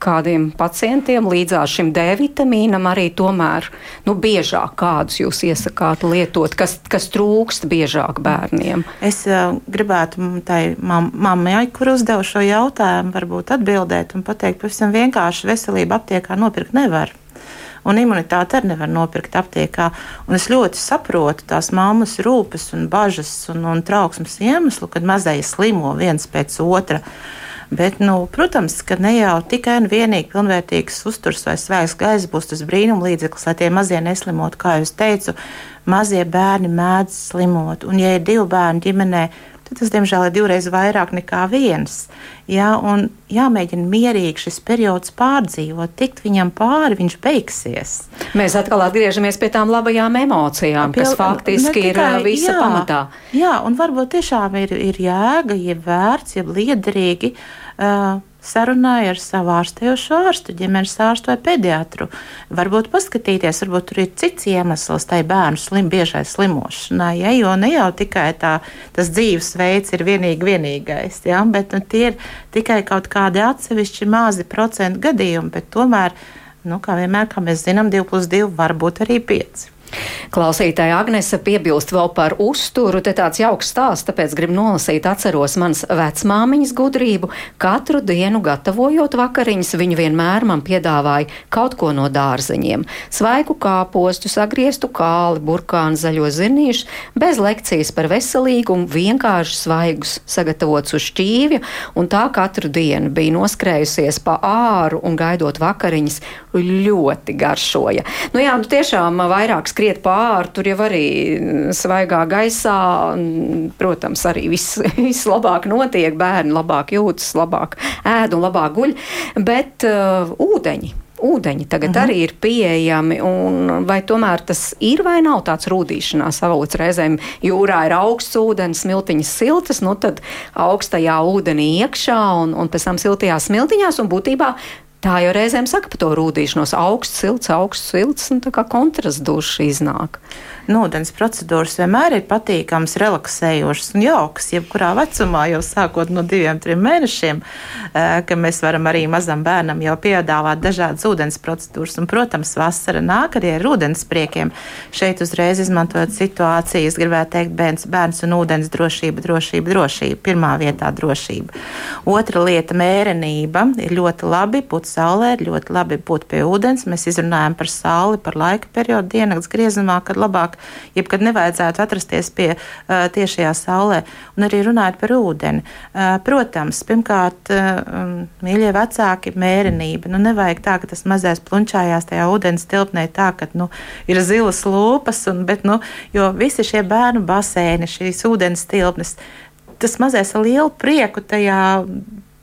kādiem pacientiem līdzās šim D vitamīnam arī tomēr nu, biežāk kādus jūs iesakāt lietot, kas, kas trūkst biežāk bērniem? Es uh, gribētu tai mam mammai, kur uzdevu šo jautājumu, varbūt atbildēt un pateikt, pavisam vienkārši veselību aptiekā nopirkt nevar. Un imunitāti arī nevar nopirkt aptiekā. Un es ļoti saprotu tās mammas rūpes un bažas un, un trauksmes iemeslu, kad mazie slimo viens pēc otra. Uh, Bet, nu, protams, ka ne jau tikai un vienīgi pilnvērtīgs uzturs vai svaigs gaisa būs tas brīnumlīdzeklis, lai tie mazie neslimotu. Kā jau teicu, mazie bērni mēdz slimot. Un, ja ir divi bērni ģimenē, tad tas, diemžēl, ir divreiz vairāk nekā viens. Jā, un jāmēģina mierīgi šis periods pārdzīvot, tikt viņam pāri, viņš beigsies. Mēs atkal atgriežamies pie tām labajām emocijām, Pie, kas faktiski tikai, ir visa jā, pamatā. Jā, un varbūt tiešām ir, ir jēga, ja vērts, ja liederīgi. Uh, sarunāja ar savu ārstējošo ārstu, ģimenes ārstu vai pediatru. Varbūt paskatīties, varbūt tur ir cits iemesls tai bērnu slim, biežai slimošanai, ja, jo ne jau tikai tā, tas dzīvesveids ir vienīgi vienīgais, ja, bet nu, tie ir tikai kaut kādi atsevišķi mazi procentu gadījumi, bet tomēr, nu, kā vienmēr, kā mēs zinām, 2 plus 2 var būt arī 5. Klausītāja Agnese piebilst vēl par uzturu. Te tāds jauks stāsts, tāpēc gribu nolasīt. Atceros manas vecmāmiņas gudrību. Katru dienu gatavojot vakariņas, viņa vienmēr man piedāvāja kaut ko no dārzeņiem. Svaigu kāpostu, sagrieztu kāli, burkānu zaļo zinīšu, bez lekcijas par veselīgumu, vienkārši svaigus sagatavots uz šķīvja, un tā katru dienu bija noskrējusies pa āru un gaidot vakariņas ļoti garšoja. Nu jā, nu tiešām vairākas skriet pāri, tur jau arī svaigā gaisā, protams, arī viss, viss labāk notiek, bērni labāk jūtas, labāk ēd un labāk guļ, bet uh, ūdeņi. Ūdeņi tagad uh mhm. -huh. arī ir pieejami, un vai tomēr tas ir vai nav tāds rūdīšanās avots? Reizēm jūrā ir augsts ūdens, smiltiņas siltas, nu tad augstajā ūdenī iekšā un, un pēc tam siltajās smiltiņās, un būtībā Tā jau reizēm saka par to rūtīšanos. Augsts, silts, augsts, silts, un tā kā kontrasts duša iznāk nu, ūdens procedūras vienmēr ir patīkamas, relaksējošas un jaukas. Jebkurā vecumā, jau sākot no diviem, trim mēnešiem, eh, ka mēs varam arī mazam bērnam jau piedāvāt dažādas ūdens procedūras. Un, protams, vasara nāk arī ar ūdenspriekiem. Šeit uzreiz izmantojot situāciju, es gribētu teikt, bērns, bērns un ūdens drošība, drošība, drošība. Pirmā vietā drošība. Otra lieta - mērenība. Ir ļoti labi būt saulē, ir ļoti labi būt pie ūdens. Mēs izrunājam par sauli, par laika periodu diennakts griezumā, kad labāk, jebkad nevajadzētu atrasties pie uh, tiešajā saulē. Un arī runājot par ūdeni. Uh, protams, pirmkārt, uh, mīļie vecāki, mērenība. Nu, nevajag tā, ka tas mazais plunčājās tajā ūdens tilpnē tā, ka nu, ir zilas lūpas, un, bet, nu, jo visi šie bērnu basēni, šīs ūdens tilpnes, tas mazais ar lielu prieku tajā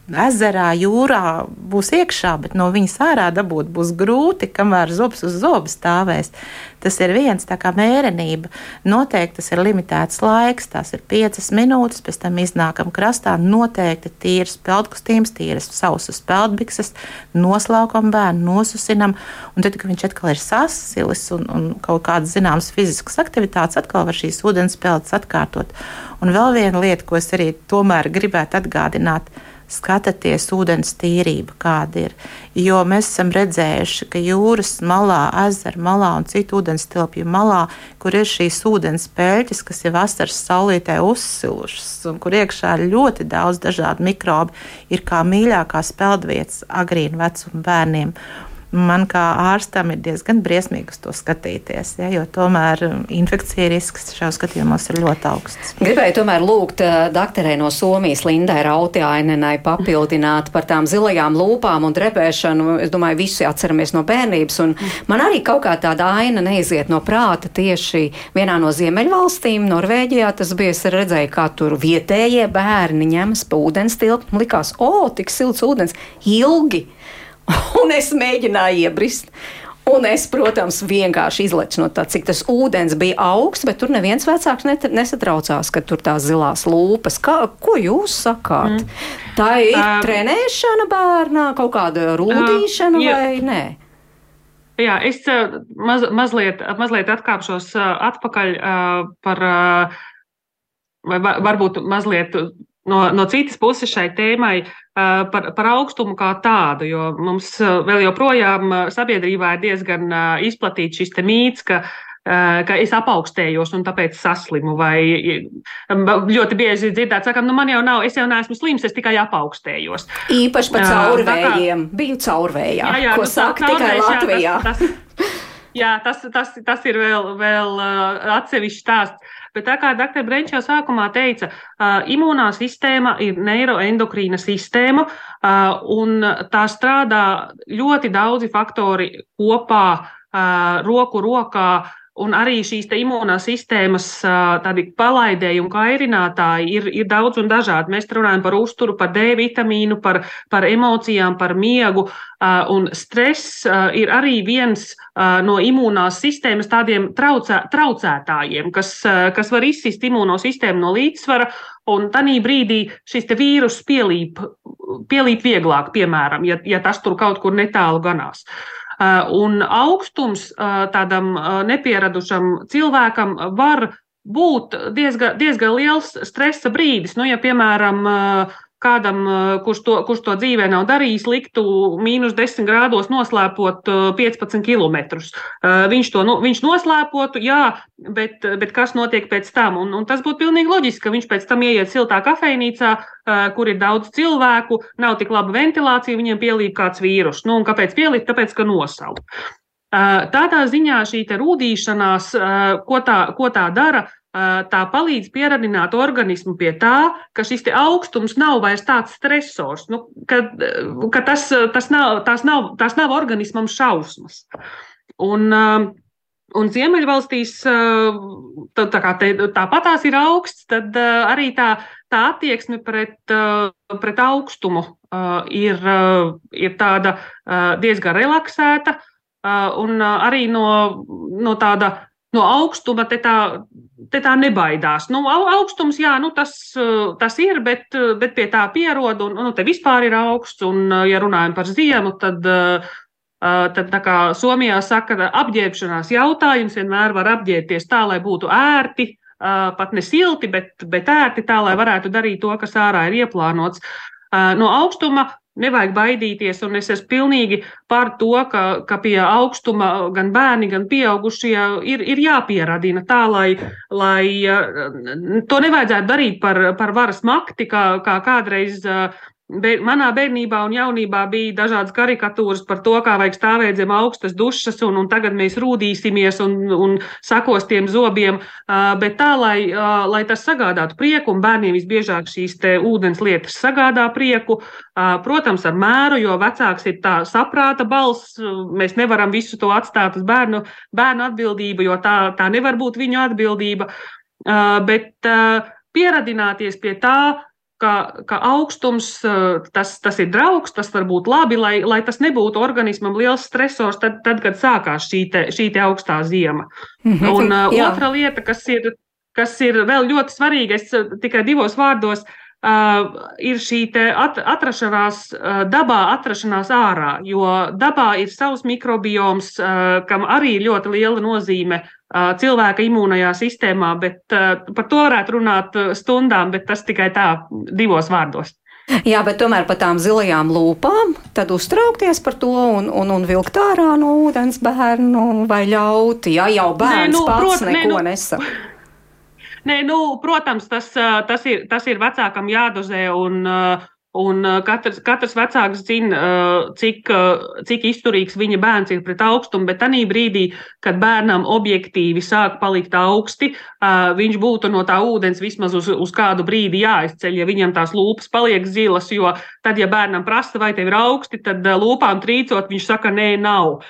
ezerā, jūrā būs iekšā, bet no viņas ārā dabūt būs grūti, kamēr zobs uz zobu stāvēs. Tas ir viens tā kā mērenība. Noteikti tas ir limitēts laiks, tās ir piecas minūtes, pēc tam iznākam krastā. Noteikti tīras peldkostīms, tīras sausas peldbikses, noslaukam bērnu, nosusinam, un tad, kad viņš atkal ir sasilis un, un kaut kādas zināmas fiziskas aktivitātes, atkal var šīs ūdens peldas atkārtot. Un vēl viena lieta, ko es arī tomēr gribētu atgādināt, ir skatieties ūdens tīrība, kāda ir. Jo mēs esam redzējuši, ka jūras malā, ezera malā un citu ūdens tilpju malā, kur ir šīs ūdens pēļķis, kas ir vasaras saulītē uzsilušas un kur iekšā ir ļoti daudz dažādu mikrobu, ir kā mīļākās peldvietas agrīnu vecumu bērniem man kā ārstam ir diezgan briesmīgi uz to skatīties, ja, jo tomēr um, infekcija risks šajos skatījumos ir ļoti augsts. Gribēju tomēr lūgt uh, doktorei no Somijas Lindai Rautiainenai papildināt par tām zilajām lūpām un drepēšanu. Es domāju, visi atceramies no bērnības, un man arī kaut kā tāda aina neiziet no prāta tieši vienā no ziemeļvalstīm, Norvēģijā. Tas bija, es redzēju, kā tur vietējie bērni ņemas pa ūdens tilpni. Likās, o, tik silts ūdens, ilgi! un es mēģināju iebrist. Un es, protams, vienkārši izlecu no tā, cik tas ūdens bija augsts, bet tur neviens vecāks net, nesatraucās, ka tur tās zilās lūpas. Kā, ko jūs sakāt? Mm. Tā ir um, trenēšana bērnā, kaut kāda rūtīšana um, vai nē? Jā, es maz, mazliet, mazliet atkāpšos atpakaļ par, vai varbūt mazliet no, no citas puses šai tēmai par, par augstumu kā tādu, jo mums vēl joprojām sabiedrībā ir diezgan izplatīts šis mīts, ka ka es apaugstējos un tāpēc saslimu. Vai ļoti bieži dzirdēt, sakām, nu man jau nav, es jau neesmu slims, es tikai apaugstējos. Īpaši par caurvējiem. Kā, Biju caurvējā, jā, jā, ko nu, saka tikai Latvijā. Jā, tas, tas, tas, tas ir vēl, vēl atsevišķs stāsts. Bet tā kā dr. Brenčs jau sākumā teica, imūnā sistēma ir neiroendokrīna sistēma, un tā strādā ļoti daudzi faktori kopā, roku rokā Un arī šīs imūnās sistēmas tādi palaidēji un kairinātāji ir, ir daudz un dažādi. Mēs runājam par uzturu, par D vitamīnu, par, par emocijām, par miegu. Un stress ir arī viens no imūnās sistēmas tādiem traucē, traucētājiem, kas, kas var izsist imūno sistēmu no līdzsvara. Un tajā brīdī šis vīrus pielīp, pielīp vieglāk, piemēram, ja, ja tas tur kaut kur netālu ganās. Uh, un augstums uh, tādam uh, nepieradušam cilvēkam var būt diezgan, diezgan liels stresa brīdis. Nu, ja, piemēram, kādam, kurš to, kurš to dzīvē nav darījis, liktu mīnus 10 grādos noslēpot 15 km. Viņš to nu, viņš noslēpotu, jā, bet, bet kas notiek pēc tam? Un, un tas būtu pilnīgi loģiski, ka viņš pēc tam ieiet siltā kafejnīcā, kur ir daudz cilvēku, nav tik laba ventilācija, viņiem pielīp kāds vīrus. Nu, un kāpēc pielīp? Tāpēc, ka nosaukt. Tādā ziņā šī rūdīšanās, ko tā, ko tā dara, tā palīdz pieradināt organismu pie tā, ka šis augstums nav vairs tāds stresors, nu, ka, ka tas, tas, nav, tas, nav, tas nav organismam šausmas. Un, un Ziemeļvalstīs tā, tā te, tāpat tās ir augsts, tad arī tā, tā attieksme pret, pret augstumu ir, ir tāda diezgan relaksēta un arī no, no tāda no augstuma te tā, te tā nebaidās. Nu, augstums, jā, nu, tas, tas ir, bet, bet pie tā pierod, un nu, te vispār ir augsts, un, ja runājam par ziemu, tad, tad tā kā Somijā saka, apģērbšanās jautājums vienmēr var apģērbties tā, lai būtu ērti, pat ne silti, bet, bet ērti tā, lai varētu darīt to, kas ārā ir ieplānots. No augstuma Nevajag baidīties, un es esmu pilnīgi par to, ka, ka pie augstuma gan bērni, gan pieaugušie ir, ir jāpieradina tā, lai, lai to nevajadzētu darīt par, par varas makti, kā, kā kādreiz Be, manā bērnībā un jaunībā bija dažādas karikatūras par to, kā vajag stāvēt zem augstas dušas, un, un tagad mēs rūdīsimies un, un sakos tiem zobiem. Bet tā, lai, lai tas sagādātu prieku, un bērniem visbiežāk šīs ūdens lietas sagādā prieku, protams, ar mēru, jo vecāks ir tā saprāta balss. Mēs nevaram visu to atstāt uz bērnu, bērnu atbildību, jo tā, tā nevar būt viņu atbildība. Bet pieradināties pie tā, ka, ka augstums eh, tas, tas ir draugs, tas var būt labi, lai, lai tas nebūtu organismam liels stresors, tad, tad kad sākās šī, te, šī te augstā ziema. Mm -hmm. Un uh, otra lieta, kas ir, kas ir vēl ļoti svarīga, es eh, tikai divos vārdos. Uh, ir šī at, atrašanās, uh, dabā atrašanās ārā, jo dabā ir savs mikrobioms, uh, kam arī ir ļoti liela nozīme cilvēka imūnajā sistēmā, bet par to varētu runāt stundām, bet tas tikai tā divos vārdos. Jā, bet tomēr par tām zilajām lūpām, tad uztraukties par to un, un, un vilkt ārā no ūdens bērnu vai ļaut, ja jau bērns nē, nu, pats prot, neko nē, nu, nesaka. Nē, nu, protams, tas, tas, ir, tas ir vecākam jādozē un Un katrs, katrs vecāks zina, cik, cik izturīgs viņa bērns ir pret augstumu, bet tajā brīdī, kad bērnam objektīvi sāk palikt augsti, viņš būtu no tā ūdens vismaz uz, uz kādu brīdi jāizceļ, ja viņam tās lūpas paliek zilas. Jo tad, ja bērnam prasa, vai tev ir augsti, tad lūpām trīcot, viņš saka, nē, nav.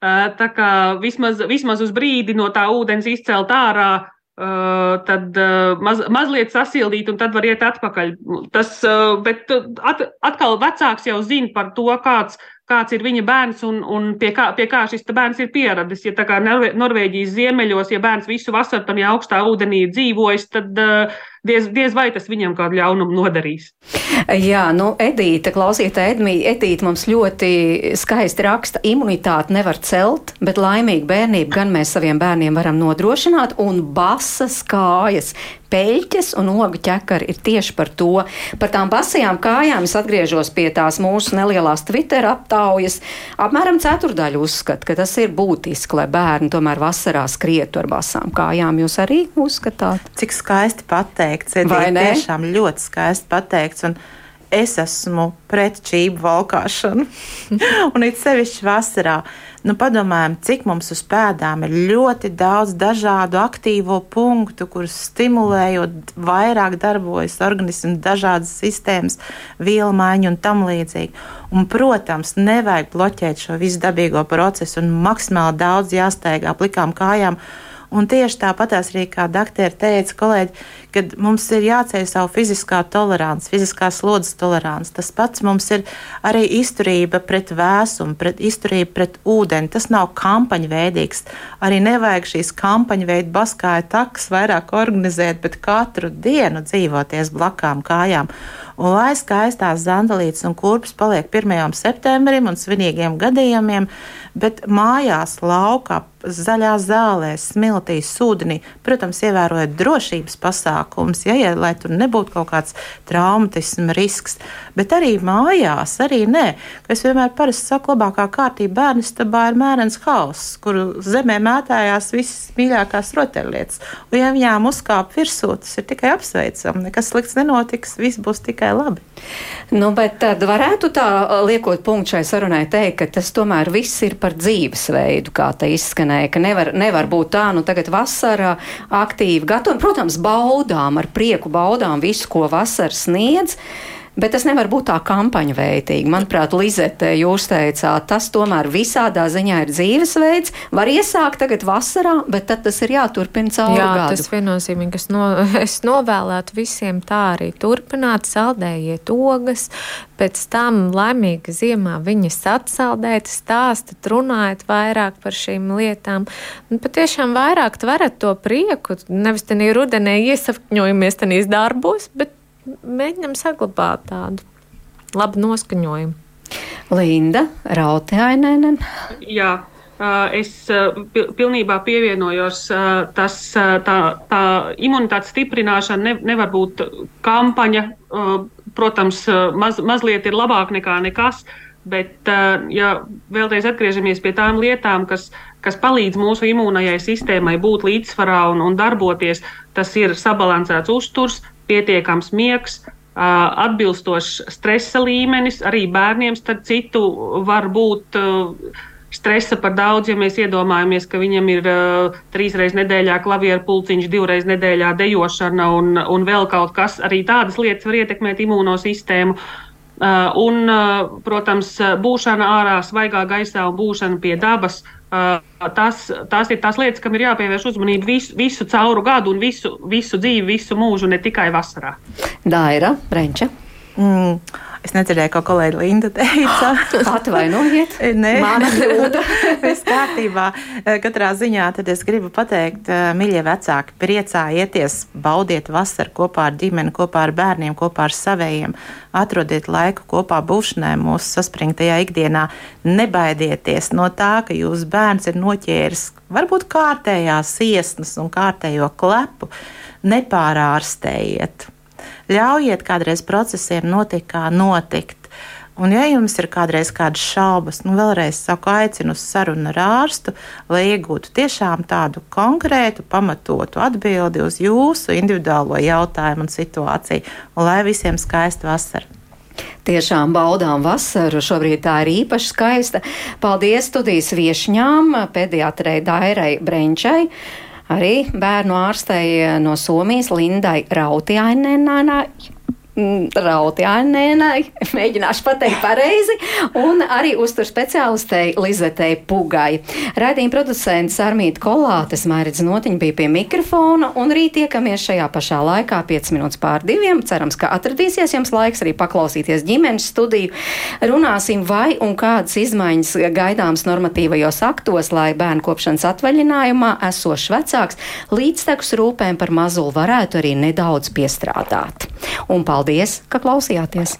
Tā kā vismaz, vismaz uz brīdi no tā ūdens izcelt ārā, Uh, tad uh, maz, mazliet sasildīt, un tad var iet atpakaļ. Tas, uh, bet at, atkal vecāks jau zina par to, kāds, kāds ir viņa bērns un, un pie, kā, pie kā šis bērns ir pieradis. Ja tā kā Norvēģijas ziemeļos, ja bērns visu vasaru tajā augstā ūdenī dzīvojis, tad uh, diez, diez vai tas viņam kādu ļaunumu nodarīs. Jā, nu, Edīte, klausītāja, Edīte mums ļoti skaisti raksta, imunitāti nevar celt, bet laimīgu bērnību gan mēs saviem bērniem varam nodrošināt, un basas kājas peļķes un ogu ķekari ir tieši par to. Par tām basajām kājām es atgriežos pie tās mūsu nelielās Twitter aptaujas. Apmēram ceturdaļa uzskata, ka tas ir būtiski, lai bērni tomēr vasarā skrietu ar basām kājām. Jūs arī uzskatāt? Cik skaisti pateikts, Edita, tiešām ļoti skaisti pateikts. Un es esmu pret čību valkāšanu, un it sevišķi vasarā. Nu, padomājam, cik mums uz pēdām ir ļoti daudz dažādu aktīvo punktu, kurus stimulējot, vairāk darbojas organismu, dažādas sistēmas, vielu maiņu un tam līdzīgi. Un, protams, nevajag bloķēt šo visu dabīgo procesu un maksimāli daudz jāsteigā plikām kājām. Un tieši tāpat arī, kā doktori teica, kolēģi, kad mums ir jāceļ savu fiziskā tolerants, fiziskā slodzes tolerants. Tas pats mums ir arī izturība pret vēsumu, pret izturība pret ūdeni. Tas nav kampaņu veidīgs. Arī nevajag šīs kampaņu veidu baskāju takas vairāk organizēt, bet katru dienu dzīvoties blakām kājām. Un lai skaistās zandalītes un kurpes paliek 1. septembrim un svinīgiem gadījumiem, bet mājās, laukā, zaļā zālē, smiltīs, ūdenī, protams, ievērojot drošības pasākumus, ja, ja, lai tur nebūtu kaut kāds traumatisms risks, bet arī mājās, arī nē. Es vienmēr parasti saku, labākā kārtība bērnu stabā ir mērens hauss, kur zemē mētājās visas mīļākās rotaļlietas. Un, ja viņām uzkāp virsū, tas ir tikai apsveicami, nekas slikts nenotiks, viss būs tikai labi. Nu, bet tad varētu tā liekot punktu šai sarunai teikt, ka tas tomēr viss ir par dzīvesveidu, kā te izskanēja, ka nevar, nevar būt tā, nu tagad vasarā aktīvi gatavojam, protams, baudām, ar prieku baudām visu, ko vasara sniedz. Bet tas nevar būt tā kampaņa veidīgi. Manuprāt, Lizete, jūs teicāt, tas tomēr visādā ziņā ir dzīvesveids. Var iesākt tagad vasarā, bet tad tas ir jāturpina cauri Jā, gadu. Tas viennozīmīgi, es, no, es novēlētu visiem tā arī turpināt, saldējiet ogas, pēc tam laimīga ziemā viņas atsaldēt, stāstat, runājat vairāk par šīm lietām. Un patiešām vairāk tverat to prieku, nevis tenī rudenī iesakņojamies tenīs darbos, bet mēģinam saglabāt tādu labu noskaņojumu. Linda Rautiainēnen. Jā, es pilnībā pievienojos. Tas, tā, tā imunitātes stiprināšana ne, nevar būt kampaņa. Protams, maz, mazliet ir labāk nekā nekas. Bet, ja vēlreiz atgriežamies pie tām lietām, kas, kas palīdz mūsu imūnajai sistēmai būt līdzsvarā un, un darboties, tas ir sabalansēts uzturs, pietiekams miegs, atbilstošs stresa līmenis. Arī bērniem, starp citu, var būt stresa par daudz, ja mēs iedomājamies, ka viņam ir uh, trīs reizes nedēļā klavieru pulciņš, divreiz nedēļā dejošana un, un vēl kaut kas. Arī tādas lietas var ietekmēt imūnosistēmu. Uh, un, uh, protams, būšana ārā, svaigā gaisā un būšana pie dabas. Uh, tas, tās ir tās lietas, kam ir jāpievērš uzmanība visu, visu cauru gadu un visu, visu dzīvi, visu mūžu, ne tikai vasarā. Daira, Brenča. Mm. Es nedzirdēju, ko kolēģi Linda teica. Atvainojiet, Nē. Viss kārtībā. Katrā ziņā tad es gribu pateikt, mīļie vecāki, priecājieties, baudiet vasaru kopā ar ģimeni, kopā ar bērniem, kopā ar savējiem. Atrodiet laiku kopā būšanai mūsu saspringtajā ikdienā. Nebaidieties no tā, ka jūsu bērns ir noķēris varbūt kārtējās iesnas un kārtējo klepu. Nepārārstējiet ļaujiet kādreiz procesiem notikt, kā notikt. Un, ja jums ir kādreiz kādas šaubas, nu vēlreiz saku, aicinu uz sarunu ar ārstu, lai iegūtu tiešām tādu konkrētu, pamatotu atbildi uz jūsu individuālo jautājumu un situāciju, un lai visiem skaista vasara. Tiešām baudām vasaru. Šobrīd tā ir īpaši skaista. Paldies studijas viešņām, pediatrei Dairai Brenčai. Arī bērnu ārstei no Somijas Lindai Rautiainenai Rautjānēnai, mēģināšu pateikt pareizi, un arī uztur speciālistei Lizetei Pugai. Raidījuma producents Armīta Kolātes Mairidz Notiņa bija pie mikrofona, un rīt tiekamies šajā pašā laikā 5 minūtes pār diviem. Cerams, ka atradīsies jums laiks arī paklausīties ģimenes studiju. Runāsim, vai un kādas izmaiņas gaidāms normatīvajos aktos, lai bērnu kopšanas atvaļinājumā esošs vecāks līdztekus rūpēm par mazulu varētu arī nedaudz piestrādāt. Un paldies, ka klausījāties!